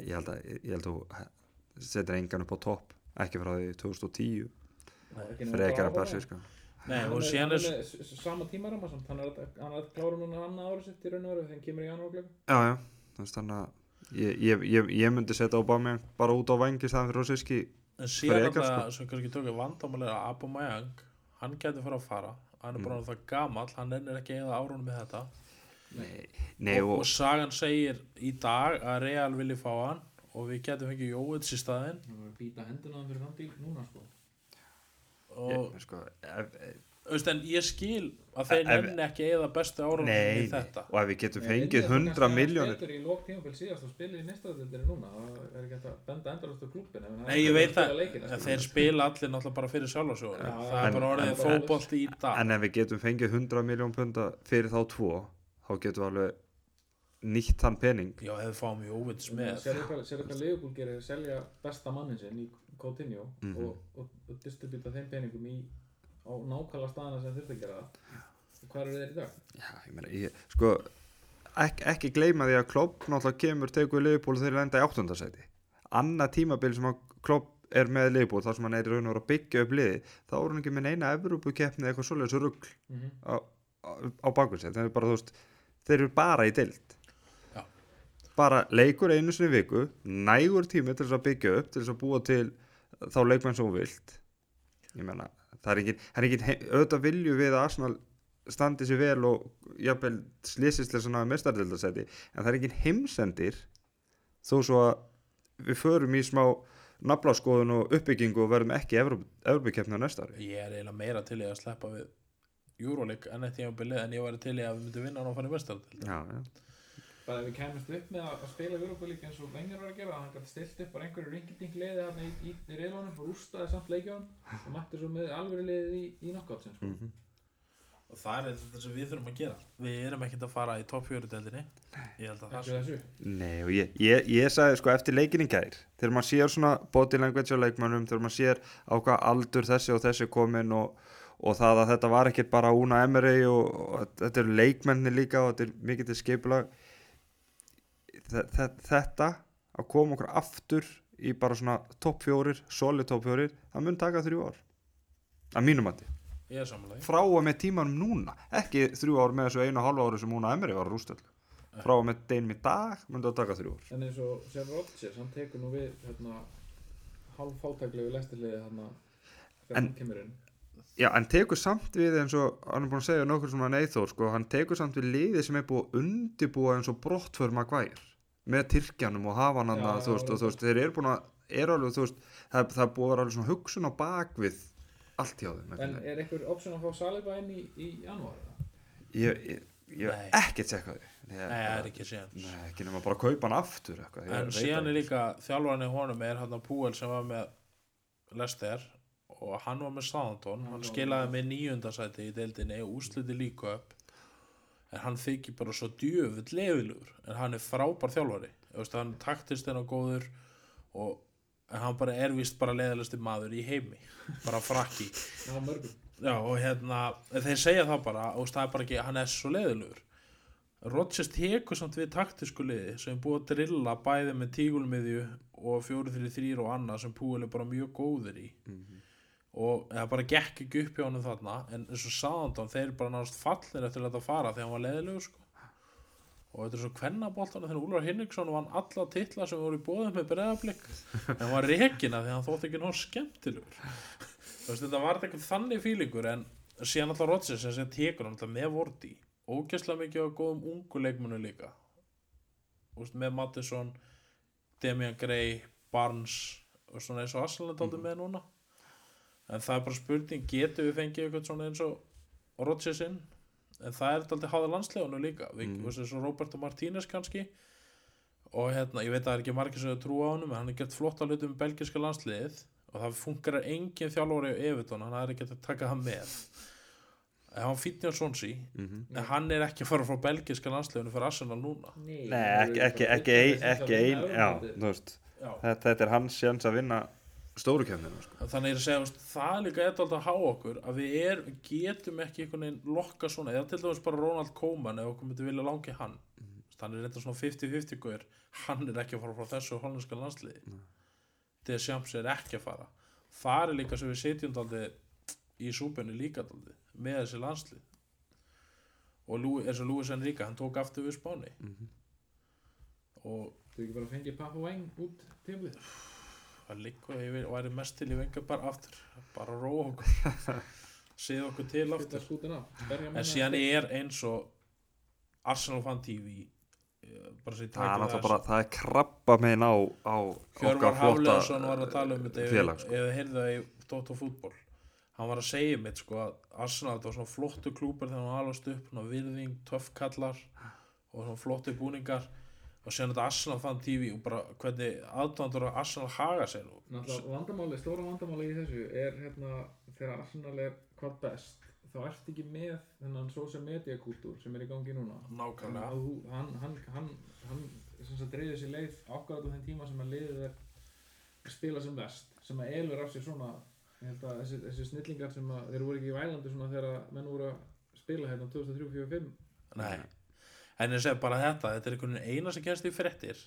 ég held að, ég held að þú setur engan upp á topp, ekki frá því 2010, frekar að Persi, sko. Nei, hann og er, síðan hann er er sama tímarama samt, hann er að, hann er klára núna annað árið sitt í raun og veru þegar hann kemur í janúarglögg Já, já, þú veist þannig að ég, ég, ég, ég myndi setja Aubameyang bara út á vangi staðan fyrir Rosiski en síðan frekar, alltaf sem kannski tökur vandamálega að Aubameyang hann getur fara að fara. Hann er bara mm. það gamall, hann ennir ekki eða árunum með þetta. Nei, og, og, og sagan segir í dag að Real vilji fá hann og við getum Jóvits í hann var að býta hendina á þeim fyrir þann díl núna sko ég, sko, ef, en ég skil að þeir Ef- nenni ekki eða bestu nei, í nei, þetta. og ef við getum fengið myndi 100 kannski aðeins miljónir betur í lók tímabil síðast og spila í þetta núna það er ekki hægt að benda endalast á klúbbin Nei, ég veit það, en þeir spila allir náttúrulega bara fyrir sjálf Já, það er bara orðið fótbolt í dag. En ef við getum fengið 100 miljón punda fyrir þá tvo þá getum við alveg nýtt þann pening. Já, ef við fáum Jóvits með. Sérðu hvað, sérðu hvað Leopold gerir? Selja besta mannin sinn í Coutinho Mhm. og, og, og distributa þeim peningum í á nákvæmlega staðana sem þurfti að gera það og hvað eru þeir í dag? Já, ég meina, ég, sko ek, ekki gleyma því að Klopp náttúrulega kemur tegur Leifból þegar þeir lenda í áttundasæti annað tímabil sem að Klopp er með Leifból þar sem hann er í raun og veru að byggja upp liði þá er hann ekki með neina Evrópukeppni eitthvað svoleiðis rugg Mm -hmm. á, á, á sér þeir eru bara, þú veist, þeir eru bara í deild Já. bara leikur einu sinni viku nægur tími til þess að byggja upp til þess að búa til þá leikmenn þú vilt. Ég meina, það er engin, það er he- auðvitað vilju við að Arsenal standi sér vel og jafnvel slýsislega svona mestardildasæti en það er engin heimsendir þó svo að við förum í smá naflaskoðun og uppbyggingu og verðum ekki Evrópukeppni á næsta ári. Ég er eiginlega meira til í að sleppa við Euroleague enn eitt tímabilið en ég væri til í að við myndum vinna hann og fann í mestardil já, já. Bara ef við kæmumst upp með að, spila Europa League eins og Wenger var að gera hann gæti stilt upp bara einhverju ringilding liði þarna í, í, í reilunum og rústaði samt leikjónum og mætti svo með alvöru liðið í, í knockouts sko. Mhm. og það er þetta sem við þurfum að gera við erum ekkert að fara í topp 4 deildinni ég held að það sé Nei og ég, ég, ég sagði sko eftir leikin í gær þegar maður sér svona body language á leikmannum þegar maður sér á hvað aldur þessi og þessi komin og, og það að þetta var ekkert bara Una Emery og, og þetta eru leikmenni líka og þetta er mikið til þe- þetta að koma okkur aftur í bara svona topp fjórir, solid topp fjórir það mun taka þrjú ár. Að mínum að ég er samanlega frá og með tímanum núna. Ekki þrjú ár með þessu einu og hálfa ári sem Una Emery var að rústa öllu frá og með deginum í dag mun það taka þrjú ár. En eins og Sam Rodgers, hann tekur nú við hérna, hálf fátæklegu lestirliði hérna En- hann kemur inn. Já, en tekur samt við eins og hann er búin að segja nokkur svona neyþór sko, hann tekur samt við liði sem er búið að undibúa eins og brottför Maguire með Tyrkjanum og hafa hann annað, já, þú veist, og þú veist, þeir eru búin að er alveg, þú veist, það, það búið að vera alveg svona hugsun á bakvið allt hjá þeim En er einhver option að fá Saliba inn í, í janúar? ég, ég, ég ekkert sekað því Nei, það er ekki séns Nei, ekki nema bara að kaupa hann aftur eitthvað, En síðan er ekki. líka þjálfarni honum er hann að Púel sem var með Lester og hann var með Southampton. Hann skilaði með níundasæti í deildinni og úsliti líka upp en hann þykir bara svo djöfull lefilugur en hann er frábær þjálfari. Veist, hann taktist en á góður og en hann bara er vist bara leðalasti maður í heimi. Bara frakki. Já, og hérna, þeir segja það bara og það er bara ekki, hann er svo leiðilegur Rodgers tekur samt við taktisku liði sem búið að drilla bæði með tígulmiðju og 4-3-3 og annað sem Púil er bara mjög góður í. Mhm. Og það bara gekk ekki upp hjá hann þarna en eins og Sándon, þeir bara náttúrulega fallir eftir að þetta fara þegar hann var leiðilegur sko. og þetta er svo kvennaboltana þegar Úlfar Hinriksson vann alla titla sem voru í bóðum með breðablik en hann var rekina þegar hann þótti ekki náttúrulega skemmtilegur. Þetta var ekki þannig fílingur en síðan alltaf Rodgers sem sem tekur hann alltaf með vorti ógæslega mikið á góðum ungu leikmunum líka. Veist, með Mattisson Demian Gray, Barnes og svona eins og Aslan er mm. með núna en það er bara spurning getur við fengið eitthvað svona eins og Rodgers inn? En það er alltaf háða landslegunum líka. Við, mm. eins og Roberto Martínez kannski. Og hérna, ég veit að það er ekki margir sem trú á honum, en hann er gert flott að hlutum belgiska landsliðið. Og það funkar engin þjálfóri á Evertón, hann er ekki að taka hann með. En hann fýtni á Sonsi Mhm. en hann er ekki að fara frá belgiska landsliðinu fyrir Arsenal núna. Nei, Nei, ekki, ekki, ekki, ein, ekki ein, já, þú veist. Þetta er hans sjans að vinna stóru kemninu sko. þannig er að segja, veist, það er líka eitthvað að há okkur að við er, getum ekki einhvern veginn lokka svona, eða til dæmis bara Ronald Koeman ef okkur myndi vilja langi hann Mhm. hann er reynda svona 50-50 guður hann er ekki að fara frá þessu hollandska landsliði Nei. þegar Sjams er ekki að fara það er líka sem við setjum daldi í súpunni líka daldi með þessi landslið og Lú, eins og Lúis Enrique, hann tók aftur við spáni Mhm. og Þú ekki bara fengið Papa Wang út tímlið? Það líka, ég vil- væri mest til í venga bara aftur, bara róa okkur. *laughs* Séð okkur til aftur. en menn síðan er eins og Arsenal fan TV eh, bara sér það bara, það er krabba megin á, á Hjörvar okkar flotta Hafleðarsson var að tala um þetta sko. þið heyrðu það í Dóttu fútból hann var að segja mitt sko að Arsenal þetta var svona flottu klúpar þegar hann alvast upp svona virðing, töffkallar og svona flottu búningar og síðan þetta Arsenal fan TV og bara hvernig aðdándur að Arsenal haga sér Náttúrulega vandamáli, stóra vandamáli í þessu er hérna þegar Arsenal er hvað best þá ert ekki með þennan social media kultúr sem er í gangi núna. Nákvæmlega. Hann, hann, hann, hann sem sagt reyður sér leið ákvæðat á þeim tíma sem að liðið er að spila sem best sem að elur af sér svona þessi, þessi snillingar sem að þeir voru ekki í vælandi svona þegar menn voru að spila hérna 2003-2005 Nei. En ég segi bara þetta þetta er einhvern veginn eina sem kennst í fréttir.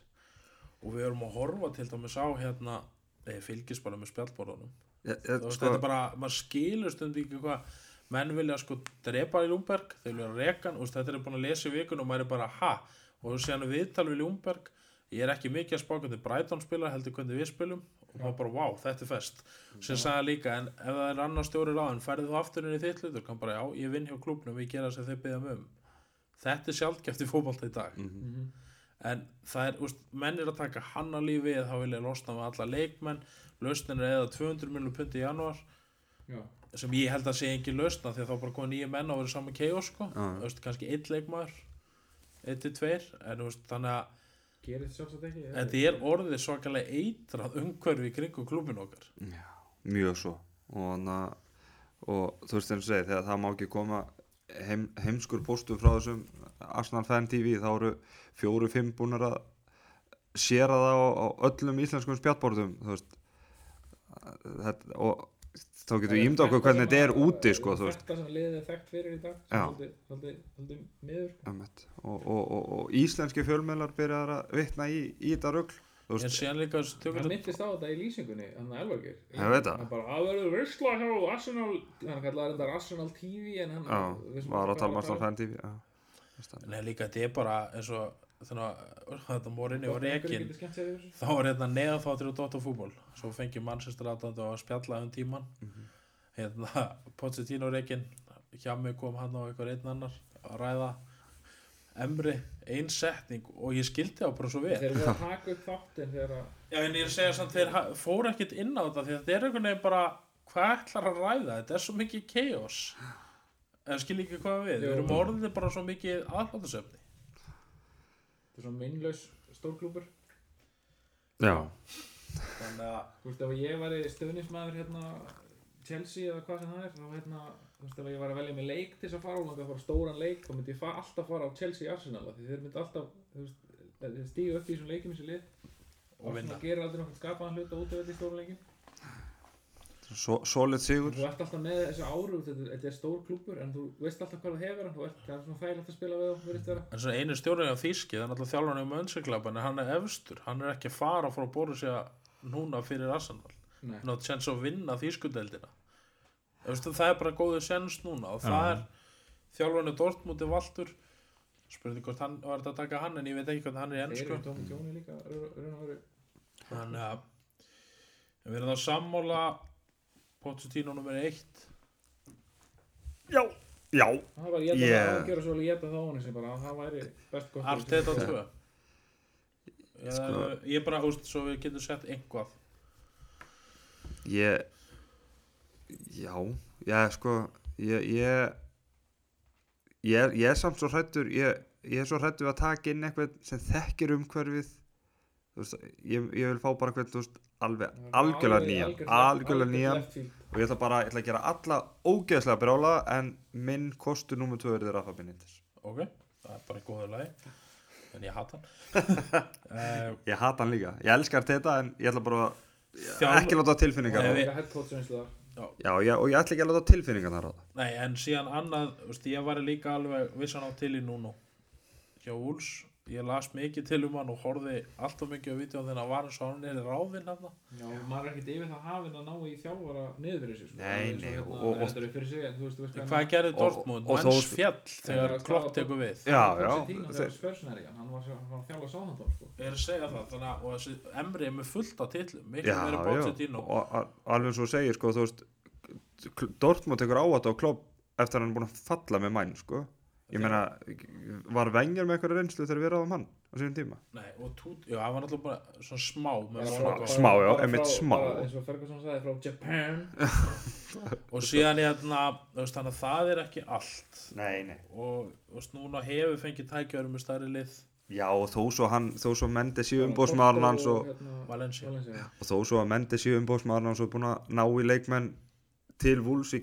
Og við erum að horfa til dæmis á hérna eða fylgist bara með spjallborðunum. Ég, Þú ég, veist, sko, þetta er bara, maður skilur stundum ekki hvað menn vilja sko drepa í Ljúmberg þeir vilja reka hann, þú veist, þetta er búin að lesa í vikun og maður er bara ha? Og þú séðan viðtal við Ljúmberg ég er ekki mikið að spá hvernig Brighton spila heldur hvernig við spilum. Og maður bara wow, þetta er fest. Sem sagði hann líka, en ef það er annar stjóri ráðin færið þú aftur inn í þitt hlutur, kann bara já, ég vinn hjá klubnum, við gera sem þeir byggja um þetta er sjálfgeft í fótbolta í dag. Mhm. mm en það er, úst, menn er að taka hann á lífi þá vilja losna með alla leikmenn. Lausnin er eða 200 miljonum pundi í janúar Já, sem ég held að sé engin lausna því að þá bara komið nýja menn og verið saman keio sko. Þú veist, kannski einn leikmaður einn til tveir en þú veist, þannig að ekki þetta er orðið svakalega eitrað umhverfi í kringum klubin okkar. Já, mjög svo. Og, og þú veist eins og segi þegar það má ekki koma heim, heimskur póstu frá þessum Arsenal Fan TV þá eru fjóru-fimm búinir að séra það á, á öllum íslenskum þetta, og þá getur við ímda okkur hvernig þetta er úti sko, Þetta sem liðið er þekkt fyrir í dag svolítið miður. Og, og, og, og íslenski fjölmiðlar byrjar að vitna í, í þetta rugl þú En veist, síðan líka Hann myndist á þetta í lýsingunni, hann er elvargir Ég veit það. Hann bara, að verður veistla hjá Arsenal Hann kallaði þetta Arsenal TV en hann já, var að tala um Arsenal Fan TV. Nei, líka þetta er bara eins og þannig að þetta morinni einhverjir rekin getur skemmt sér yfir þessu. þá var hérna neðanþáttur og Dóttarfútból svo fengi Manchester aðdandi að spjalla um tíman hérna Pochettino rekin hjá mig kom hann á eitthvað einn annar að ræða Emri, ein setning og ég skildi á bara svo vel. Þeir eru að taka upp þáttin þegar að Já, en ég er að segja samt þeir fóru ekkert inn á þetta því að þetta er einhvern veginn bara hvað ætlar að ræða, þetta er svo mikið chaos. En skil ekki hvað við Jú. við erum orðið bara svo mikið aðhaldasöfni. Þetta er svona minnlaus stórklúpur já, þannig að Þú veist, ef ég væri stöðnismæður hérna Chelsea eða hvað sem það er þá hérna, þú veist, ef ég var að velja með leik til þess að fara og langa að fara stóran leik þá myndi ég fa alltaf fara á Chelsea Arsenal af því þeir myndi alltaf, þú veist, þeir stígu upp í þessum leikjum þessi lið. Og. Arsenal gerir aldrei nokkuð skapaðan hlut á útöfelli í stóra leikin so, solid sigur. Þú ert alltaf með þessu áru, þetta, þetta er stór klúpur en þú veist alltaf hvað þú hefur hann, þú ert, það er svona þægilegt að spila við og verðist vera. En svo einu stjórnir á Þíski, það er náttúrulega þjálfarni um Veistu, það er bara góðu sens núna og það er þjálfarni Dortmundi Valtur. Spurði hvort hann var þetta að taka hann en ég veit ekki hvernig hann er ennsku þannig að en við erum það sammála Pochettino nummer eitt. Já, já, Það var ég að gera svo að ég það á sem bara að það væri best gott Arteta 2 ég, Sko- ég bara, úst, svo við getum sett einhvað ég já, já, sko ég ég ég er, ég er samt svo hrættur ég, ég er svo hrættur við að taka inn eitthvað sem þekkir umhverfið. Þú veist, ég, ég vil fá bara eitthvað, veist, alveg algjörlega nýjan, algjörlega nýjan. og ég ætla bara, ég ætla að gera alla ógeðslega brjála en minn kostur nummer 2 er þér Rafa Benítez. Ok, það er bara góður lagi en ég hata hann. Uh, *laughs* ég hata hann líka, ég elskar þetta en ég ætla bara Þjálf- ekki láta tilfinningar. Nei, á já, ég, og ég ætla ekki að láta tilfinningar þar á það. Nei, en síðan annað veist, ég var líka alveg vissan á til í núna hjá Úls ég las mikið til um hann og horfði alltaf mikið á vídeo þegar hann var eins og hann er í ráðinn hann Já, maður er ekkert yfir það hafinn að ná í þjálfara niður fyrir sig sko. Nei, nei, hérna, og- og- fyrir sig, veist, veist hvað gerði Dortmund, og manns þó- fjall þegar klopp tekur við já, já, Þegar spörsnæri hann, hann var hann var að þjálfa sáðhandón sko. ég er að segja það, þannig að og þessi Emri er með fullt af titlum miklu já, meira Pochettino og a- alveg eins og segir sko, þú veist Dortmund tekur áhætt á klopp eftir að hann er búin að falla með mæn sko. Ég meina, var venjar með eitthvað reynslu þegar við ráðum hann á sínum tíma nei, og tút, já, hann var alltaf bara svona smá með Bara Smá- smá, já, frá- smá. bara eins og Ferguson sagði frá Japan *laughs* og síðan hérna, þú veist, þannig að það er ekki allt nei, nei og veist, núna hefur fengið tækjörum með stærri lið já, og þó svo hann, þó svo Mendes í umbóðsmaðurinn hans og, hérna, Valencia. Valencia. og þó svo að Mendes í umbóðsmaðurinn hans og búin að ná í leikmenn til Wolves í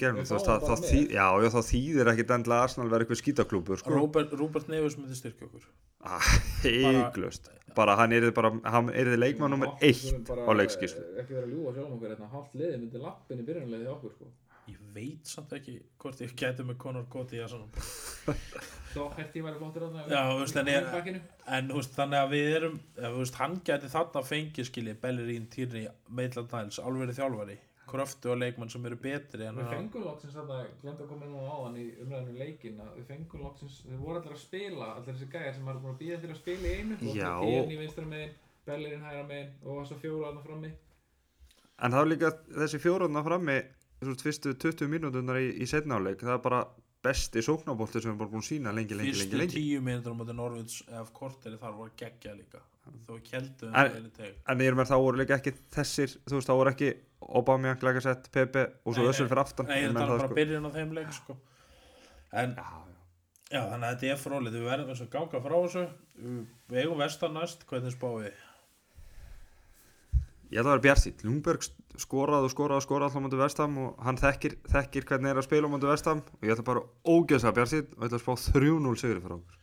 já, þá þýðir ekkit endilega að Arsenal verið eitthvað skítaklúpur sko. Robert, Robert Neves myndi styrkja okkur. Ah, heiklust bara hann er bara, hann er leikmann nummer eitt á leikskíslu ekki vera að ljúga sjálfum okkur hérna, hálft liði myndi lappin í byrjunarliði okkur sko. ég veit samt ekki hvort ég gæti með Conor Cody að svona þá hætti ég væri flottir þarna Já, þú veist, en en þannig að við erum hann gæti þarna fengið skilji Bellerín, Týrni, Maitland Niles alveg þjálfari, kröftu og leikmann sem eru betri en Við fengum loksins þarna, glemt að koma nú áðan í umræðinu leikin að við fengum loksins, þeir voru allir að spila allir þessi gæjar sem maður búin að býða til að spila í einu Já. Tierney vinstra megin, Bellerin hægra megin og þess að fjóra þarna frammi. En það var líka þessi fjóraðna frammi þú veist, fyrstu 20 mínútunar í, í setnáleik það er bara besti sóknabólti sem við bara búin að sína lengi, lengi, lengi, fyrstu lengi. tíu minnur á var þó keldu En- En ég er með þá voru líka ekki þessir þú veist, þá voru ekki Aubameyang, Lagasett, Pepe og svo Össur fyrir aftan. Nei, er að tala það, bara sko. byrjun á þeim leik sko. en Já, já. já, þannig að þetta er fróðlegt við verðum eins og ganga frá þessu. Við eigum vestan næst, hvernig spáði Ég? Ætla að vera bjartýtt Ljungberg skoraði og skoraði og skoraði alltaf mútið vestam og hann þekkir, þekkir hvernig er að spila mútið vestam og ég ætla bara ógeðslega bjartýtt og ég ætla að spá 3-0 sigri fyrir okkur.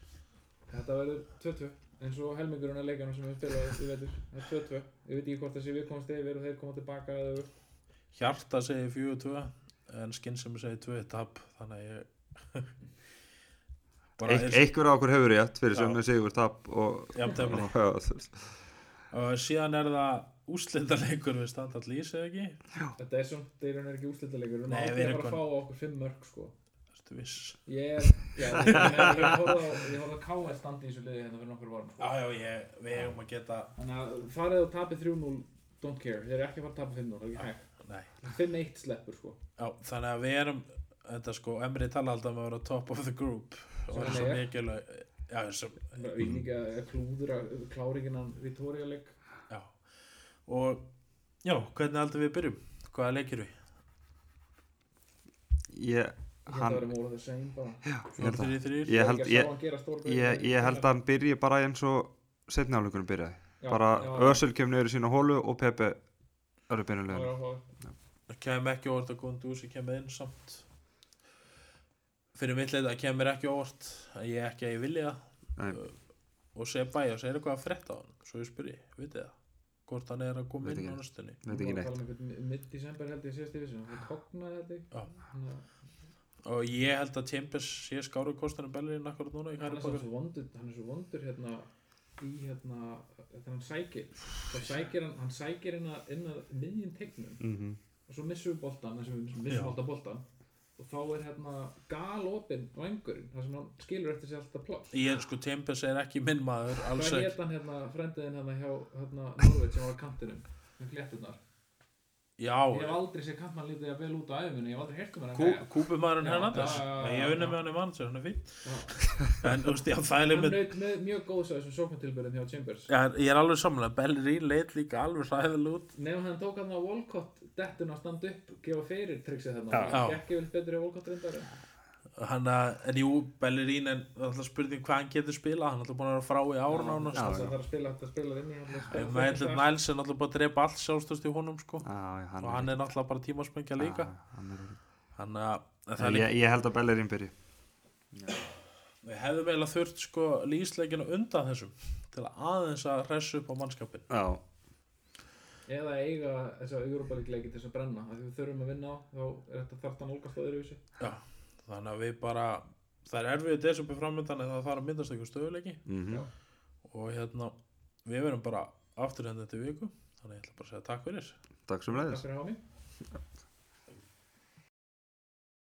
Þetta verður 2-2 eins og helmingurinn af leikanum sem við spilaði í vetur. Það er 2-2 Ég veit ekki hvort þessi við komast yfir og þeir koma tilbaka eða hjarta segir 4-2 en skinn sem segir 2 tap þannig að ég bara Eik, einhver á okkur hefur rétt fyrir sem Já. við sigur tap og, og, *laughs* já, þú veist. og síðan er það úrslitaleikur við standard lýs eða ekki? Þetta er svona, það er hann ekki úrslitalegur Við erum Nei, við aldrei að að fá okkur fimm mörg sko viss? Ég er, já, *laughs* ég, ég horfði á KS standi í þessu liði hérna fyrir nokkur varum Já, já, ég, við hefum að geta Þannig að farið og tapið 3-0 don't care, þeir eru ekki að fara að tapa 5-0 það er ekki hægt, Nei. 5-1 sleppur sko Já, þannig að við erum þetta sko, Emri tala alltaf um að vera top of the group og Sem er svo er. mikilvæg Já, sem, Við líka að klúður að kláringin hann Vittoria leik já og já, hvernig aldrei við byrjum? Hvaða leikir við? ég, að hann, það bara. Ég held að 4-3-3 ég held, ég, ég, ég held að hann byrji bara eins og setni áleikunum byrjaði. Bara Ösel kemur niður í sína hólu og Pepe eru byrjulegin Það kemur ekki óvart að Gondúsi kemur inn samt. Fyrir mitt leita kemur ekki óvart að ég ekki að ég vilja. Nei. og segja bæja og segja eitthvað að frétta á hann svo ég spyrir, vitið það? Hvort hann er að koma inn á næstunni? Ekki neitt. Mitt-december held ég síðast yfir sig hann tóknaði þetta Já. Og ég held að Chambers sé skáru kostan en Bellerin akkurat núna í hann er svo vondur hann er svo vondur hérna í hérna þegar hann sækir. Þá sækir hann, hann sækir inn að, inn að miðjum tegnum. Mhm. og svo missum við boltan þess að við missum, alltaf boltan og þá er hérna galopin vangurinn þar sem hann skilur eftir sig alltaf pláss. Ég sko Chambers er ekki minn maður alls hvað ekki. hétt hann hérna frendiðin hérna hjá hérna Norveit sem var á kantinum með klétturnar já, ég hef aldrei séð kantmann lítið að vel út á æfinni ég hef aldrei heyrt um hann Kú, kúpumæðurinn Hernandez ég já. unni með hann í manager, hann er Já. *laughs* en þú veist, er hann með naut með mjög góðs að þessum sóknartilbyrðum hjá Chambers. Já, ég er alveg samanlega, Bellerin leit líka alveg hræðileg út. Nefnum hann tók hann á Volcott dettun að standa upp, gefa fyrir triksið Já. gekk yfir betur í Volcott reyndar hann að, en jú, Bellerin en það er alltaf spurning hvað hann getur spila hann er alltaf búin að vera frá í ár nánast. Já, það já. þarf að spila þetta spilar inn í hann að spila fótbolta. Niles er alltaf búin að drepa allt sjálfstöðst í honum sko. Já, já, hann og hann er náttúrulega bara tímaspengja líka. Já, hann er- hann að en það er líka, ég, ég held að Bellerin byrji. Við hefðum eiginlega þurft sko lýsleikinu undan þessum til að aðeins að hressa upp á mannskapin Já, eða eiga þessa Europaleik-leiki til þess að brenna. Af því við þurfum að vinna á þá er þetta þarft að nálgast á öðruvísi þannig að við bara það er erfið desember framöndan en það þarf að myndast einhver stöðuleiki mhm. Já. og hérna við verum bara aftur hérna þetta viku. Þannig að ég ætla bara að segja takk fyrir. Takk sem Takk leiðis